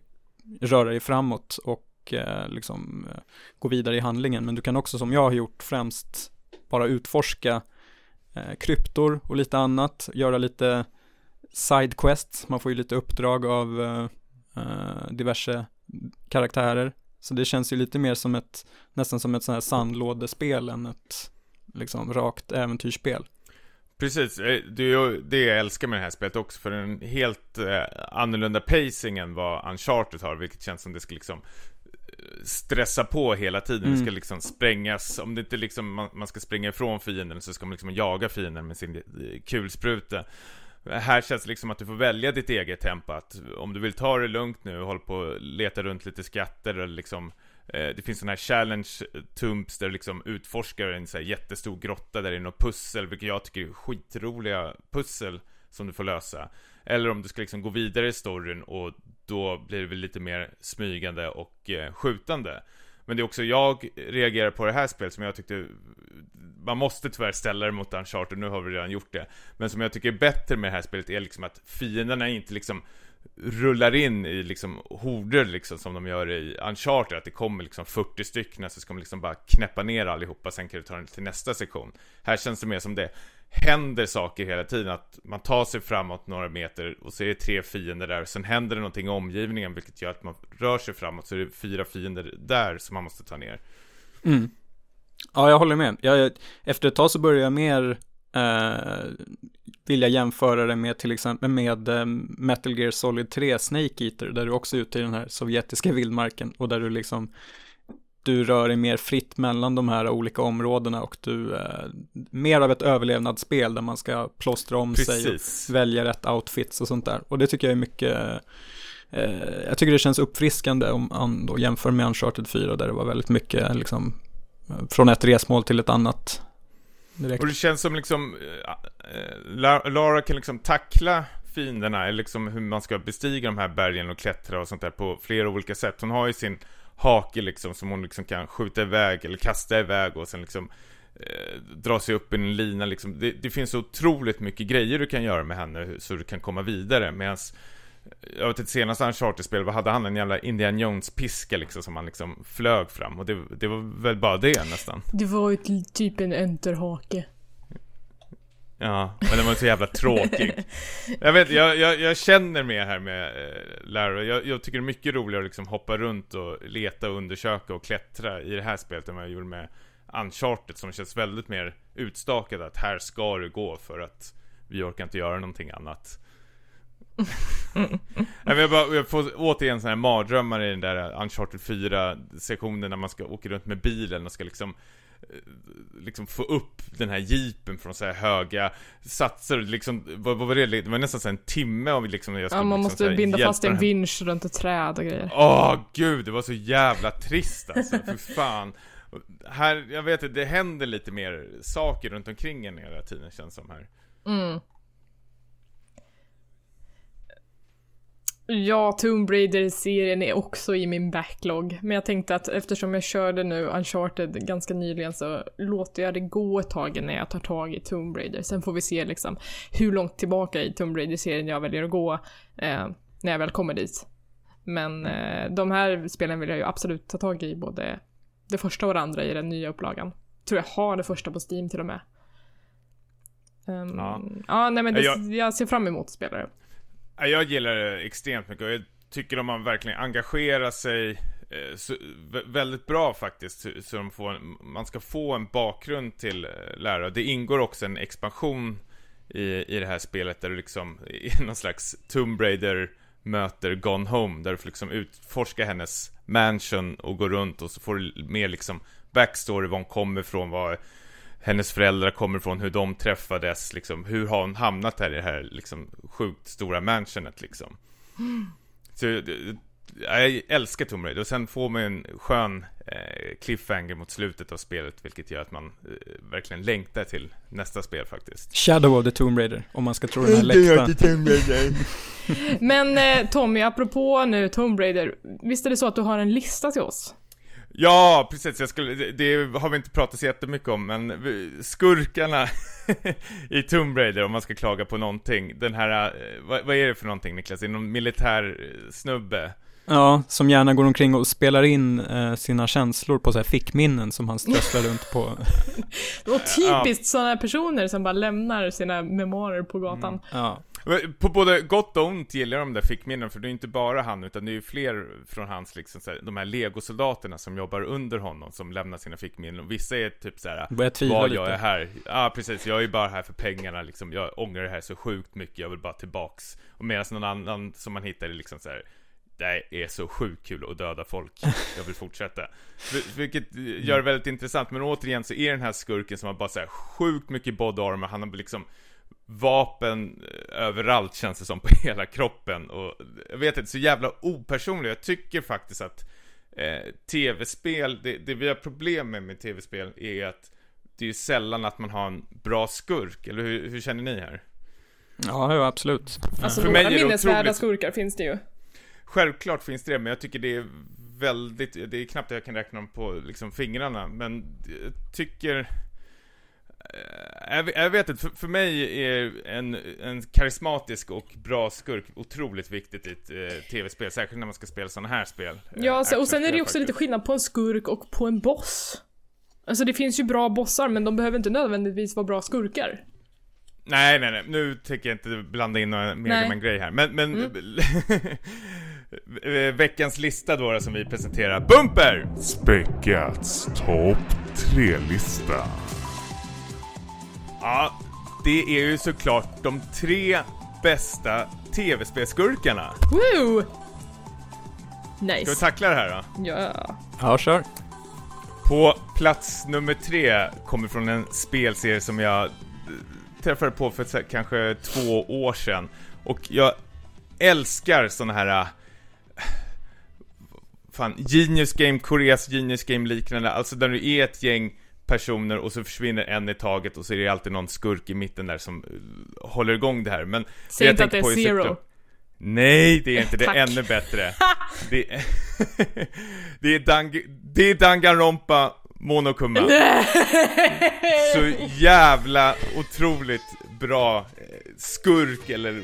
[SPEAKER 2] röra dig framåt och eh, liksom eh, gå vidare i handlingen. Men du kan också som jag har gjort främst bara utforska eh, kryptor och lite annat, göra lite sidequests, man får ju lite uppdrag av eh, eh, diverse karaktärer. Så det känns ju lite mer som ett, nästan som ett sånt här sandlådespel än ett liksom rakt äventyrsspel.
[SPEAKER 3] Precis, eh, det är det jag älskar med det här spelet också, för en helt eh, annorlunda pacing än vad Uncharted har, vilket känns som det ska liksom stressa på hela tiden, mm. det ska liksom sprängas, om det inte liksom man, man, ska springa ifrån fienden så ska man liksom jaga fienden med sin kulspruta. Här känns det liksom att du får välja ditt eget tempo, att om du vill ta det lugnt nu och hålla på och leta runt lite skatter eller liksom eh, Eh, det finns sån här challenge eh, tumps där du liksom utforskar en så här jättestor grotta där det är något pussel, vilket jag tycker är skitroliga pussel som du får lösa. Eller om du ska liksom gå vidare i storyn och då blir det väl lite mer smygande och eh, skjutande. Men det är också jag reagerar på det här spelet som jag tyckte Man måste tyvärr ställa det mot Uncharted, nu har vi redan gjort det Men som jag tycker är bättre med det här spelet är liksom att fienderna inte liksom rullar in i liksom horder liksom som de gör i Uncharted Att det kommer liksom 40 stycken så ska man liksom bara knäppa ner allihopa Sen kan du ta den till nästa sektion Här känns det mer som det händer saker hela tiden Att man tar sig framåt några meter och så är det tre fiender där Sen händer det någonting i omgivningen vilket gör att man rör sig framåt Så är det fyra fiender där som man måste ta ner
[SPEAKER 2] mm. Ja, jag håller med. Jag, efter ett tag så börjar jag mer eh, vilja jämföra det med till exempel med eh, Metal Gear Solid 3 Snake Eater, där du också är ute i den här sovjetiska vildmarken och där du liksom du rör dig mer fritt mellan de här olika områdena och du, eh, mer av ett överlevnadsspel där man ska plåstra om Precis. sig och välja rätt outfits och sånt där. Och det tycker jag är mycket, eh, jag tycker det känns uppfriskande om man då jämför med Uncharted 4 där det var väldigt mycket liksom från ett resmål till ett annat.
[SPEAKER 3] Direkt. Och det känns som liksom, äh, Lara kan liksom tackla fienderna, eller liksom hur man ska bestiga de här bergen och klättra och sånt där på flera olika sätt. Hon har ju sin hake liksom som hon liksom kan skjuta iväg eller kasta iväg och sen liksom eh, dra sig upp i en lina liksom. Det, det, finns så otroligt mycket grejer du kan göra med henne så du kan komma vidare medans jag vet inte, senaste Uncharted-spel, vad hade han? En jävla Indian Jones-piska liksom som han liksom flög fram och det, det var väl bara det nästan.
[SPEAKER 1] Det var ju typ en enterhake.
[SPEAKER 3] Ja, men den var så jävla tråkig. Jag vet, jag, jag, jag känner med här med eh, lärare. Jag, jag, tycker det är mycket roligare att liksom hoppa runt och leta och undersöka och klättra i det här spelet än vad jag gjorde med Uncharted som känns väldigt mer utstakat att här ska du gå för att vi orkar inte göra någonting annat. Nej, jag, bara, jag får återigen sådana här mardrömmar i den där Uncharted 4-sektionen när man ska åka runt med bilen och ska liksom eh, liksom få upp den här jeepen från så här höga satser liksom, vad, vad var det? Det var nästan så en timme av liksom jag
[SPEAKER 1] Ja, man
[SPEAKER 3] liksom,
[SPEAKER 1] måste
[SPEAKER 3] här
[SPEAKER 1] binda fast en vinsch runt ett träd och grejer.
[SPEAKER 3] Åh gud, det var så jävla trist alltså, för fan Här, jag vet inte, det händer lite mer saker runt omkring en hela tiden känns som här
[SPEAKER 1] Mm. Ja, Tomb Raider-serien är också i min backlog. Men jag tänkte att eftersom jag körde nu Uncharted ganska nyligen så låter jag det gå ett tag innan jag tar tag i Tomb Raider. Sen får vi se liksom hur långt tillbaka i Tomb Raider-serien jag väljer att gå eh, när jag väl kommer dit. Men eh, de här spelen vill jag ju absolut ta tag i, både det första och det andra i den nya upplagan. Tror jag har det första på Steam till och med. Ehm,
[SPEAKER 3] Ja.
[SPEAKER 1] ja. nej men det,
[SPEAKER 3] Jag-
[SPEAKER 1] jag ser fram emot att spela det.
[SPEAKER 3] Jag gillar det extremt mycket och jag tycker om man verkligen engagerar sig eh, så, väldigt bra faktiskt, så, de får man ska få en bakgrund till eh, lärare. Det ingår också en expansion i, i det här spelet där du liksom, i någon slags Tomb Raider möter Gone Home, där du får liksom utforska hennes mansion och gå runt och så får du mer liksom backstory, var hon kommer ifrån, vad hennes föräldrar kommer ifrån, hur de träffades, liksom, hur har hon hamnat här i det här liksom, sjukt stora mansionet liksom. Så, det- jag älskar Tomb Raider och sen får man en skön eh, cliffhanger mot slutet av spelet, vilket gör att man eh, verkligen längtar till nästa spel faktiskt.
[SPEAKER 2] Shadow of the Tomb Raider, om man ska tro den här läckta.
[SPEAKER 1] Men eh, Tommy, apropå nu Tomb Raider, visst är det så att du har en lista till oss?
[SPEAKER 3] Ja, precis. Jag skulle, det, det har vi inte pratat så jättemycket om, men skurkarna i Tomb Raider, om man ska klaga på någonting. Den här, eh, vad, vad är det för någonting Niklas? Det är någon militär eh, snubbe?
[SPEAKER 2] Ja, som gärna går omkring och spelar in eh, sina känslor på så här fickminnen som han strösslar runt på.
[SPEAKER 1] Det var typiskt sådana personer som bara lämnar sina memoarer på gatan.
[SPEAKER 2] Ja,
[SPEAKER 3] På både gott och ont gillar jag de där fickminnen, för det är inte bara han, utan det är ju fler från hans, liksom, så här, de här legosoldaterna som jobbar under honom, som lämnar sina fickminnen. Och vissa är typ så här.
[SPEAKER 2] börjar tvivla
[SPEAKER 3] Vad
[SPEAKER 2] lite.
[SPEAKER 3] jag är här. Ja, precis. Jag är bara här för pengarna liksom. Jag ångrar det här så sjukt mycket. Jag vill bara tillbaks. Och medan någon annan som man hittar är liksom så här. Det är så sjukt kul att döda folk. Jag vill fortsätta. Vil- Vilket gör det väldigt intressant. Men återigen så är den här skurken som har bara så här sjukt mycket body armor. Han har liksom vapen eh, överallt känns det som på hela kroppen. Och jag vet inte, så jävla opersonlig. Jag tycker faktiskt att eh, tv-spel, det, det vi har problem med med tv-spel är att det är ju sällan att man har en bra skurk, eller hur, hur känner ni här?
[SPEAKER 2] Ja, ja, absolut.
[SPEAKER 1] Alltså
[SPEAKER 3] För mig är det
[SPEAKER 1] minnesvärda
[SPEAKER 3] otroligt-
[SPEAKER 1] skurkar finns det ju.
[SPEAKER 3] Självklart finst det, men jag tycker det är väldigt, det är knappt att jag kan räkna dem på liksom fingrarna, men jag tycker jag vet- jag vet inte, för, för mig är en, en karismatisk och bra skurk otroligt viktigt i ett eh, tv-spel, särskilt när man ska spela sådana här spel. eh,
[SPEAKER 1] Ja, så, och sen är det ju också lite skillnad på en skurk och på en boss. Alltså det finns ju bra bossar, men de behöver inte nödvändigtvis vara bra skurkar.
[SPEAKER 3] Nej, nej, nej, nu tänker jag inte blanda in några
[SPEAKER 1] Nej.
[SPEAKER 3] Megaman-grej här, men, men eh, veckans lista då som vi presenterar, Bumper!
[SPEAKER 4] Späckats topp 3-lista.
[SPEAKER 3] Ja, det är ju såklart de tre bästa tv-spelskurkarna.
[SPEAKER 1] Woo!
[SPEAKER 3] Ska vi
[SPEAKER 1] Nice.
[SPEAKER 3] tackla det här då?
[SPEAKER 1] Ja.
[SPEAKER 2] Ja, kör.
[SPEAKER 3] På plats nummer tre kommer från en spelserie som jag eh, träffade på för kanske två år sedan. Och jag älskar såna här... eh, Fan, Genius Game, Koreas Genius Game liknande, alltså där du är ett gäng personer och så försvinner en i taget och så är det alltid någon skurk i mitten där som eh, håller igång det här. Men
[SPEAKER 1] Säg inte att det är Zero.
[SPEAKER 3] Nej, det är inte det. Är ännu bättre. Det är, det är, Dang, det är Danganronpa Monokuma. Så jävla otroligt bra eh, skurk, eller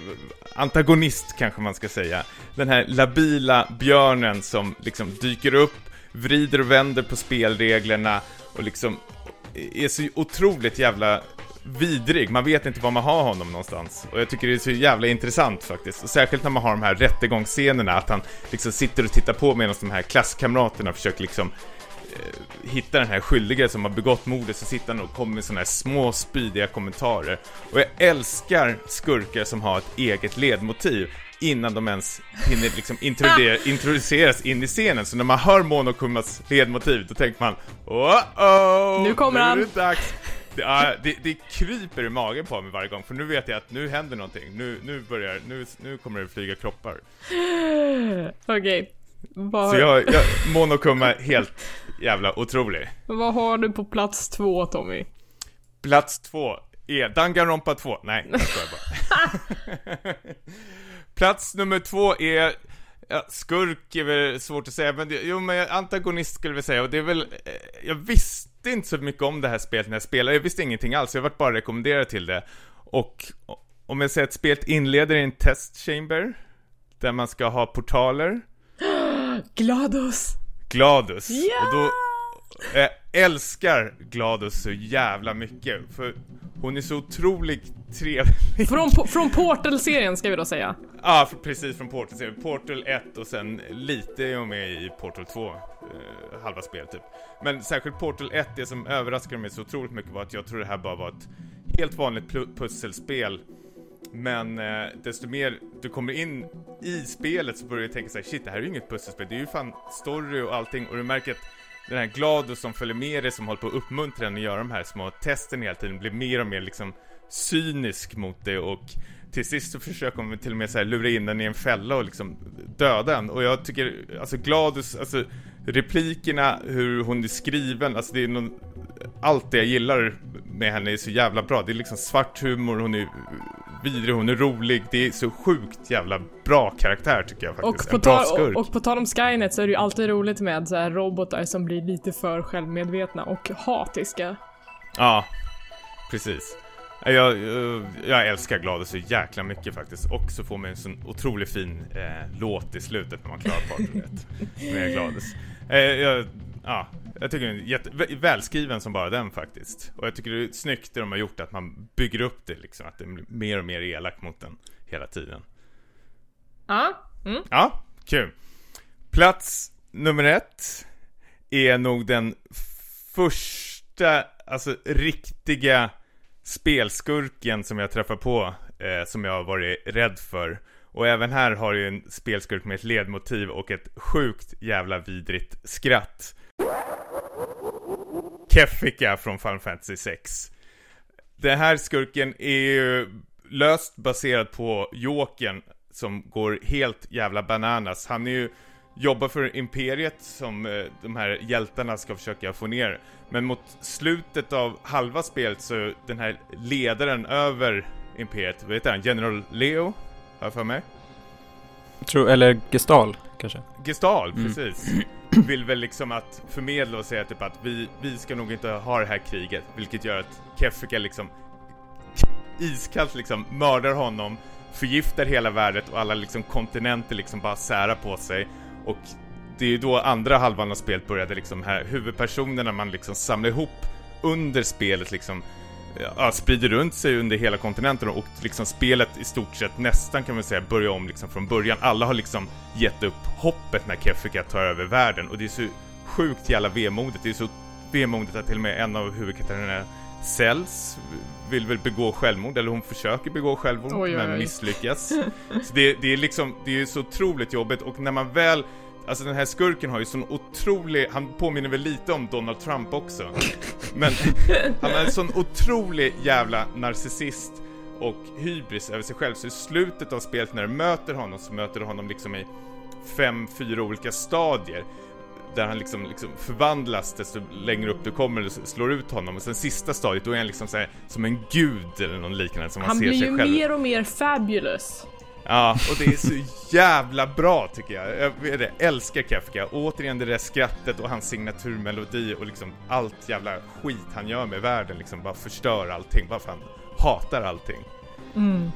[SPEAKER 3] antagonist kanske man ska säga. Den här labila björnen som liksom dyker upp, vrider och vänder på spelreglerna och liksom är så otroligt jävla vidrig. Man vet inte var man har honom någonstans. Och jag tycker det är så jävla intressant faktiskt. Och särskilt när man har de här rättegångsscenerna, att han liksom sitter och tittar på medan de här klasskamraterna försöker liksom eh, hitta den här skyldige som har begått mordet så sitter han och kommer med sådana här små spydiga kommentarer. Och jag älskar skurkar som har ett eget ledmotiv innan de ens hinner liksom introducer- introduceras in i scenen. Så när man hör Monokumas ledmotiv, då tänker man oh oh
[SPEAKER 1] Nu kommer han."
[SPEAKER 3] är det dags. Det, det, det kryper i magen på mig varje gång, för nu vet jag att nu händer någonting. Nu, nu börjar, nu, nu kommer det flyga kroppar.
[SPEAKER 1] Okej. Vad,
[SPEAKER 3] Så jag, jag Monokuma är helt jävla otrolig.
[SPEAKER 1] vad har du på plats två, Tommy?
[SPEAKER 3] Plats två är Danganronpa 2. Nej, jag skojar bara. Plats nummer två är Ja, skurk är väl svårt att säga, men det, jo men antagonist skulle vi säga, och det är väl, eh, jag visste inte så mycket om det här spelet när jag spelade, jag visste ingenting alls, jag vart bara rekommenderad till det. Och om jag säger att spelet inleder i en test chamber, där man ska ha portaler,
[SPEAKER 1] GLaDOS!
[SPEAKER 3] Gladus.
[SPEAKER 1] Ja!
[SPEAKER 3] Och då, jag älskar Gladus så jävla mycket, för hon är så otroligt trevlig.
[SPEAKER 1] Från, från Portal-serien ska vi då säga.
[SPEAKER 3] Ja, för- precis från Portal. Så Portal 1 och sen lite är hon med i Portal 2, eh, halva spelet typ. Men särskilt Portal 1, det som överraskade mig så otroligt mycket var att jag tror det här bara var ett helt vanligt pusselspel. Men eh, desto mer du kommer in i spelet så börjar du tänka såhär, shit det här är ju inget pusselspel, det är ju fan story och allting och du märker att den här Gladus som följer med dig, som håller på att uppmuntra en att göra de här små testen hela tiden, blir mer och mer liksom cynisk mot dig och till sist så försöker hon till och med så här lura in den i en fälla och liksom döda den. Och jag tycker, alltså Gladus, alltså replikerna, hur hon är skriven, alltså det är någon, allt det jag gillar med henne är så jävla bra. Det är liksom svart humor, hon är vidrig, hon är rolig. Det är så sjukt jävla bra karaktär tycker jag
[SPEAKER 1] Och
[SPEAKER 3] faktiskt.
[SPEAKER 1] på,
[SPEAKER 3] en bra
[SPEAKER 1] tal,
[SPEAKER 3] skurk.
[SPEAKER 1] och, och på tal om Skynet så är det ju alltid roligt med så här robotar som blir lite för självmedvetna och hatiska.
[SPEAKER 3] Ja, precis. Jag, jag, jag älskar Gladys så jäkla mycket faktiskt. Och så får man en sån otroligt fin eh, låt i slutet när man klarar partyt med Gladys. Eh, jag, ja, jag tycker den är jätte, vä- välskriven som bara den faktiskt. Och jag tycker det är snyggt det de har gjort att man bygger upp det liksom. Att det blir mer och mer elak mot den hela tiden.
[SPEAKER 1] Ja. Mm.
[SPEAKER 3] Ja, kul. Plats nummer ett är nog den första, alltså riktiga spelskurken som jag träffar på, eh, som jag har varit rädd för. Och även här har ju en spelskurk med ett ledmotiv och ett sjukt jävla vidrigt skratt. Kefika från Final Fantasy 6. Den här skurken är ju löst baserad på Jokern som går helt jävla bananas. Han är ju jobbar för Imperiet som eh, de här hjältarna ska försöka få ner. Men mot slutet av halva spelet så den här ledaren över Imperiet, vad heter han? General Leo? Har jag för mig?
[SPEAKER 2] Tror, eller Gestal, kanske.
[SPEAKER 3] Gestal,
[SPEAKER 2] Mm.
[SPEAKER 3] precis. Vill väl liksom att förmedla och säga typ att vi, vi ska nog inte ha det här kriget. Vilket gör att Kefika liksom iskallt liksom mördar honom, förgiftar hela världen och alla liksom kontinenter liksom bara särar på sig. Och det är ju då andra halvan av spelet började liksom här huvudpersonerna man liksom samlar ihop under spelet liksom ja, sprider runt sig under hela kontinenten och liksom spelet i stort sett nästan kan man säga börjar om liksom från början. Alla har liksom gett upp hoppet när Kefika tar över världen och det är så sjukt jävla vemodigt. Det är så vemodigt att till och med en av huvudkaraktärerna Cells vill väl begå självmord, eller hon försöker begå självmord
[SPEAKER 1] Oj,
[SPEAKER 3] men
[SPEAKER 1] oj.
[SPEAKER 3] misslyckas. Så det, det är liksom, det är så otroligt jobbigt och när man väl Alltså den här skurken har ju sån otrolig, han påminner väl lite om Donald Trump också. Men han är en sån otrolig jävla narcissist och hybris över sig själv. Så i slutet av spelet när du möter honom så möter du honom liksom i fem, fyra olika stadier. Där han liksom, liksom förvandlas desto längre upp du kommer och slår ut honom. Och sen sista stadiet då är han liksom så här, som en gud eller någon liknande som man
[SPEAKER 1] Han
[SPEAKER 3] ser
[SPEAKER 1] blir
[SPEAKER 3] sig
[SPEAKER 1] ju
[SPEAKER 3] själv.
[SPEAKER 1] mer och mer fabulous.
[SPEAKER 3] Ja, och det är så jävla bra tycker jag. Jag det, älskar Kafka. Återigen det där skrattet och hans signaturmelodi och liksom allt jävla skit han gör med världen liksom bara förstör allting. Bara för han hatar allting. Mm.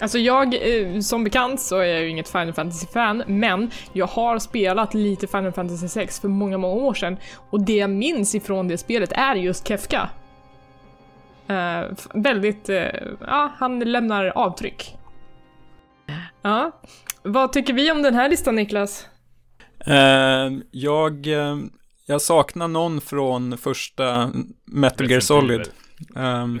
[SPEAKER 1] Alltså jag, eh, som bekant så är jag ju inget Final Fantasy-fan, men jag har spelat lite Final Fantasy 6 för många, många år sedan. Och det jag minns ifrån det spelet är just Kefka. F- väldigt, eh, ja, han lämnar avtryck. Ja, vad tycker vi om den här listan Niklas?
[SPEAKER 2] Eh, jag, eh, Jag saknar någon från första Metal Gear Solid. Ehm,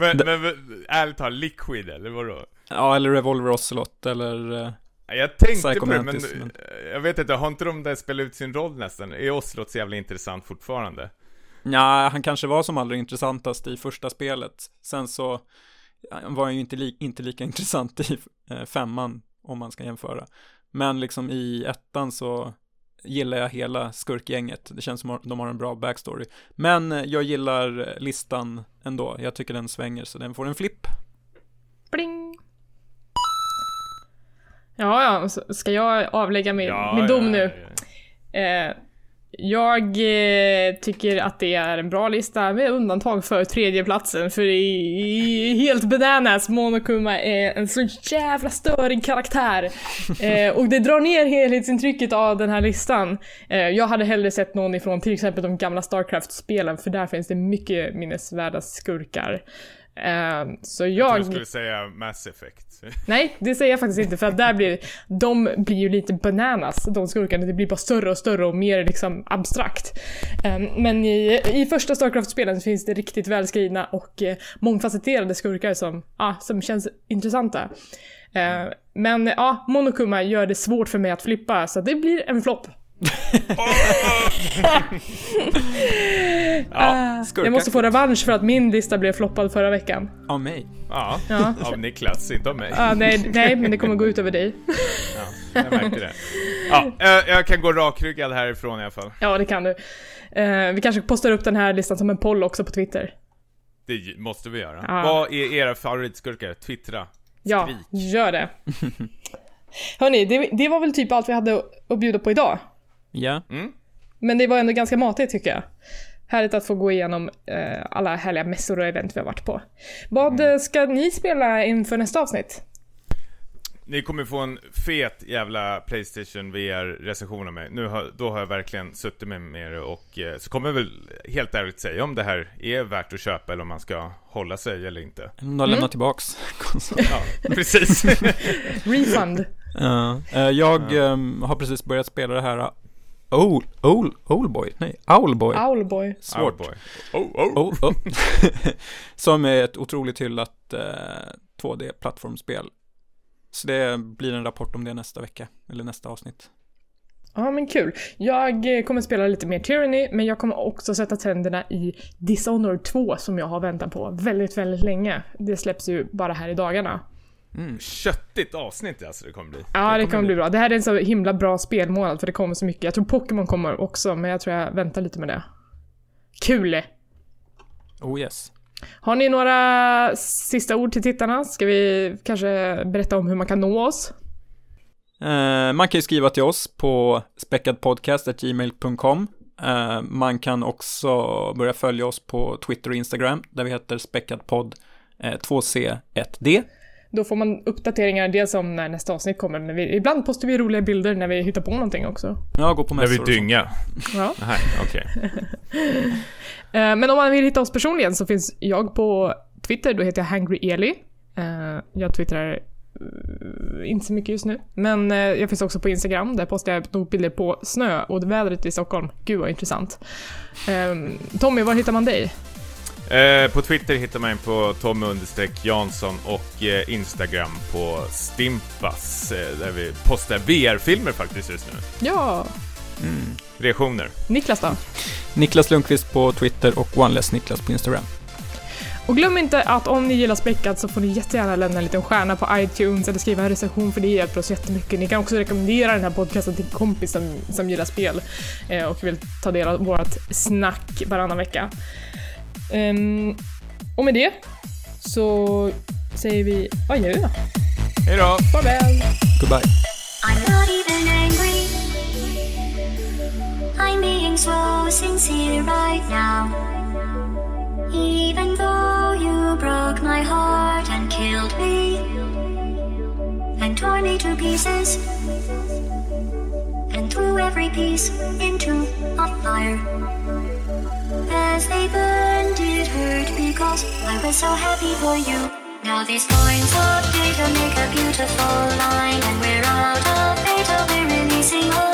[SPEAKER 3] men, men men, ärligt talat, Liquid eller vadå?
[SPEAKER 2] ja, eller Revolver Ocelot, eller... eh,
[SPEAKER 3] Jag tänkte på det, men,
[SPEAKER 2] men-
[SPEAKER 3] jag vet inte, har inte de där spelat ut sin roll nästan? Är Oslot så jävla intressant fortfarande?
[SPEAKER 2] Ja, han kanske var som allra intressantast i första spelet. Sen så var han ju inte, li inte lika intressant i eh, femman, om man ska jämföra. Men liksom i ettan så gillar jag hela skurkgänget. Det känns som att de har en bra backstory. Men eh, jag gillar listan ändå. Jag tycker den svänger, så den får en flipp.
[SPEAKER 1] Bling! Ja, ja, ska jag avlägga min, min dom nu? Eh, jag eh, tycker att det är en bra lista med undantag för tredjeplatsen för det är helt bananas. Monokuma är en så jävla störig karaktär. Eh, och det drar ner helhetsintrycket av den här listan. Eh, jag hade hellre sett någon ifrån till exempel de gamla Starcraft-spelen för där finns det mycket minnesvärda skurkar. Eh, så
[SPEAKER 3] Jag
[SPEAKER 1] jag...
[SPEAKER 3] skulle säga Mass Effect.
[SPEAKER 1] Nej, det säger jag faktiskt inte för att där blir, de blir ju lite bananas, de skurkarna. Det blir bara större och större och mer liksom abstrakt. Ehm, men i, i första Starcraft-spelen finns det riktigt välskrivna och eh, mångfacetterade skurkar som, ah, som känns intressanta. Ehm, men ja, Monokuma gör det svårt för mig att flippa så det blir en flopp. Ah,
[SPEAKER 2] skurkar-
[SPEAKER 1] jag måste få revansch för att min lista blev floppad förra veckan.
[SPEAKER 2] Av mig.
[SPEAKER 3] Ja,
[SPEAKER 1] Ja.
[SPEAKER 3] av Niklas, inte av mig.
[SPEAKER 1] Ah, nej, nej, men det kommer gå ut över dig.
[SPEAKER 3] Ja, jag märkte det. Ja, eh, jag kan gå rakryggad härifrån i alla fall.
[SPEAKER 1] Ja, det kan du. Eh, vi kanske postar upp den här listan som en poll också på Twitter.
[SPEAKER 3] Det måste vi göra.
[SPEAKER 1] Ja.
[SPEAKER 3] Vad är era favoritskurkar? Twittra.
[SPEAKER 1] Ja,
[SPEAKER 3] Skrik.
[SPEAKER 1] gör det. Hörni, det, det var väl typ allt vi hade att bjuda på idag.
[SPEAKER 2] Ja.
[SPEAKER 3] Mm?
[SPEAKER 1] Men det var ändå ganska matigt tycker jag. Härligt att få gå igenom eh, alla härliga mässor och event vi har varit på. Vad
[SPEAKER 3] Mm.
[SPEAKER 1] eh, ska ni spela inför nästa avsnitt?
[SPEAKER 3] Ni kommer få en fet jävla Playstation VR-recension av mig. Nu har, då har jag verkligen suttit med det och eh, så kommer jag väl helt ärligt säga om det här är värt att köpa eller om man ska hålla sig eller inte.
[SPEAKER 2] De har lämnat tillbaks.
[SPEAKER 3] Ja, precis.
[SPEAKER 1] Refund.
[SPEAKER 2] Ja, eh, jag ehm, har precis börjat spela det här Owl, Owl, Owlboy, nej, Owlboy.
[SPEAKER 1] Owlboy.
[SPEAKER 2] Svårt.
[SPEAKER 3] Owlboy. Oh, oh.
[SPEAKER 2] Oh, oh. Som är ett otroligt hyllat eh, 2D-plattformsspel. Så det blir en rapport om det nästa vecka, eller nästa avsnitt.
[SPEAKER 1] Ja men kul. Jag eh, kommer spela lite mer Tyranny, men jag kommer också sätta tänderna i Dishonored 2 som jag har väntat på väldigt, väldigt länge. Det släpps ju bara här i dagarna.
[SPEAKER 3] Köttigt avsnitt alltså det kommer bli.
[SPEAKER 1] Ja, det kommer bli bra. Det här är en så himla bra spelmånad för det kommer så mycket. Jag tror Pokémon kommer också, men jag tror jag väntar lite med det. Kul!
[SPEAKER 2] Oh yes.
[SPEAKER 1] Har ni några sista ord till tittarna? Ska vi kanske berätta om hur man kan nå oss?
[SPEAKER 2] Eh, man kan ju skriva till oss på späckadpodcast.gmail.com. Eh, man kan också börja följa oss på Twitter och Instagram, där vi heter späckadpodd eh, 2C1D.
[SPEAKER 1] Då får man uppdateringar dels om när nästa avsnitt kommer, men vi, ibland postar vi roliga bilder när vi hittar på någonting också.
[SPEAKER 2] Ja, gå på
[SPEAKER 3] När vi
[SPEAKER 2] mässor och så.
[SPEAKER 3] dynga.
[SPEAKER 1] Ja.
[SPEAKER 3] Nej, okej.
[SPEAKER 1] Eh, Men om man vill hitta oss personligen så finns jag på Twitter, då heter jag HangryEli. Eh, Jag twittrar eh, inte så mycket just nu. Men jag finns också på Instagram, där postar jag nog bilder på snö och vädret i Stockholm. Gud vad intressant. Eh, Tommy, var hittar man dig?
[SPEAKER 3] Eh, på Twitter hittar man på Tommy Jansson och eh, Instagram på Stimpas eh, där vi postar VR-filmer faktiskt just nu.
[SPEAKER 1] Ja,
[SPEAKER 3] Reaktioner.
[SPEAKER 1] Niklas då?
[SPEAKER 2] Niklas Lundqvist på Twitter och OneLess-Niklas på Instagram.
[SPEAKER 1] Och glöm inte att om ni gillar Späckat så får ni jättegärna lämna en liten stjärna på iTunes eller skriva en recension för det hjälper oss jättemycket. Ni kan också rekommendera den här podcasten till en kompis som, som gillar spel eh, och vill ta del av vårt snack varannan vecka. Ehm, och med det så säger vi adjö.
[SPEAKER 3] Hej då!
[SPEAKER 1] Farväl!
[SPEAKER 2] Goodbye.
[SPEAKER 5] I'm not even angry. I'm being so sincere right now. Even though you broke my heart and killed me and tore me to pieces and threw every piece into a fire. As they burned, it hurt because I was so happy for you. Now these points of data make a beautiful line, and we're out of data, we're releasing all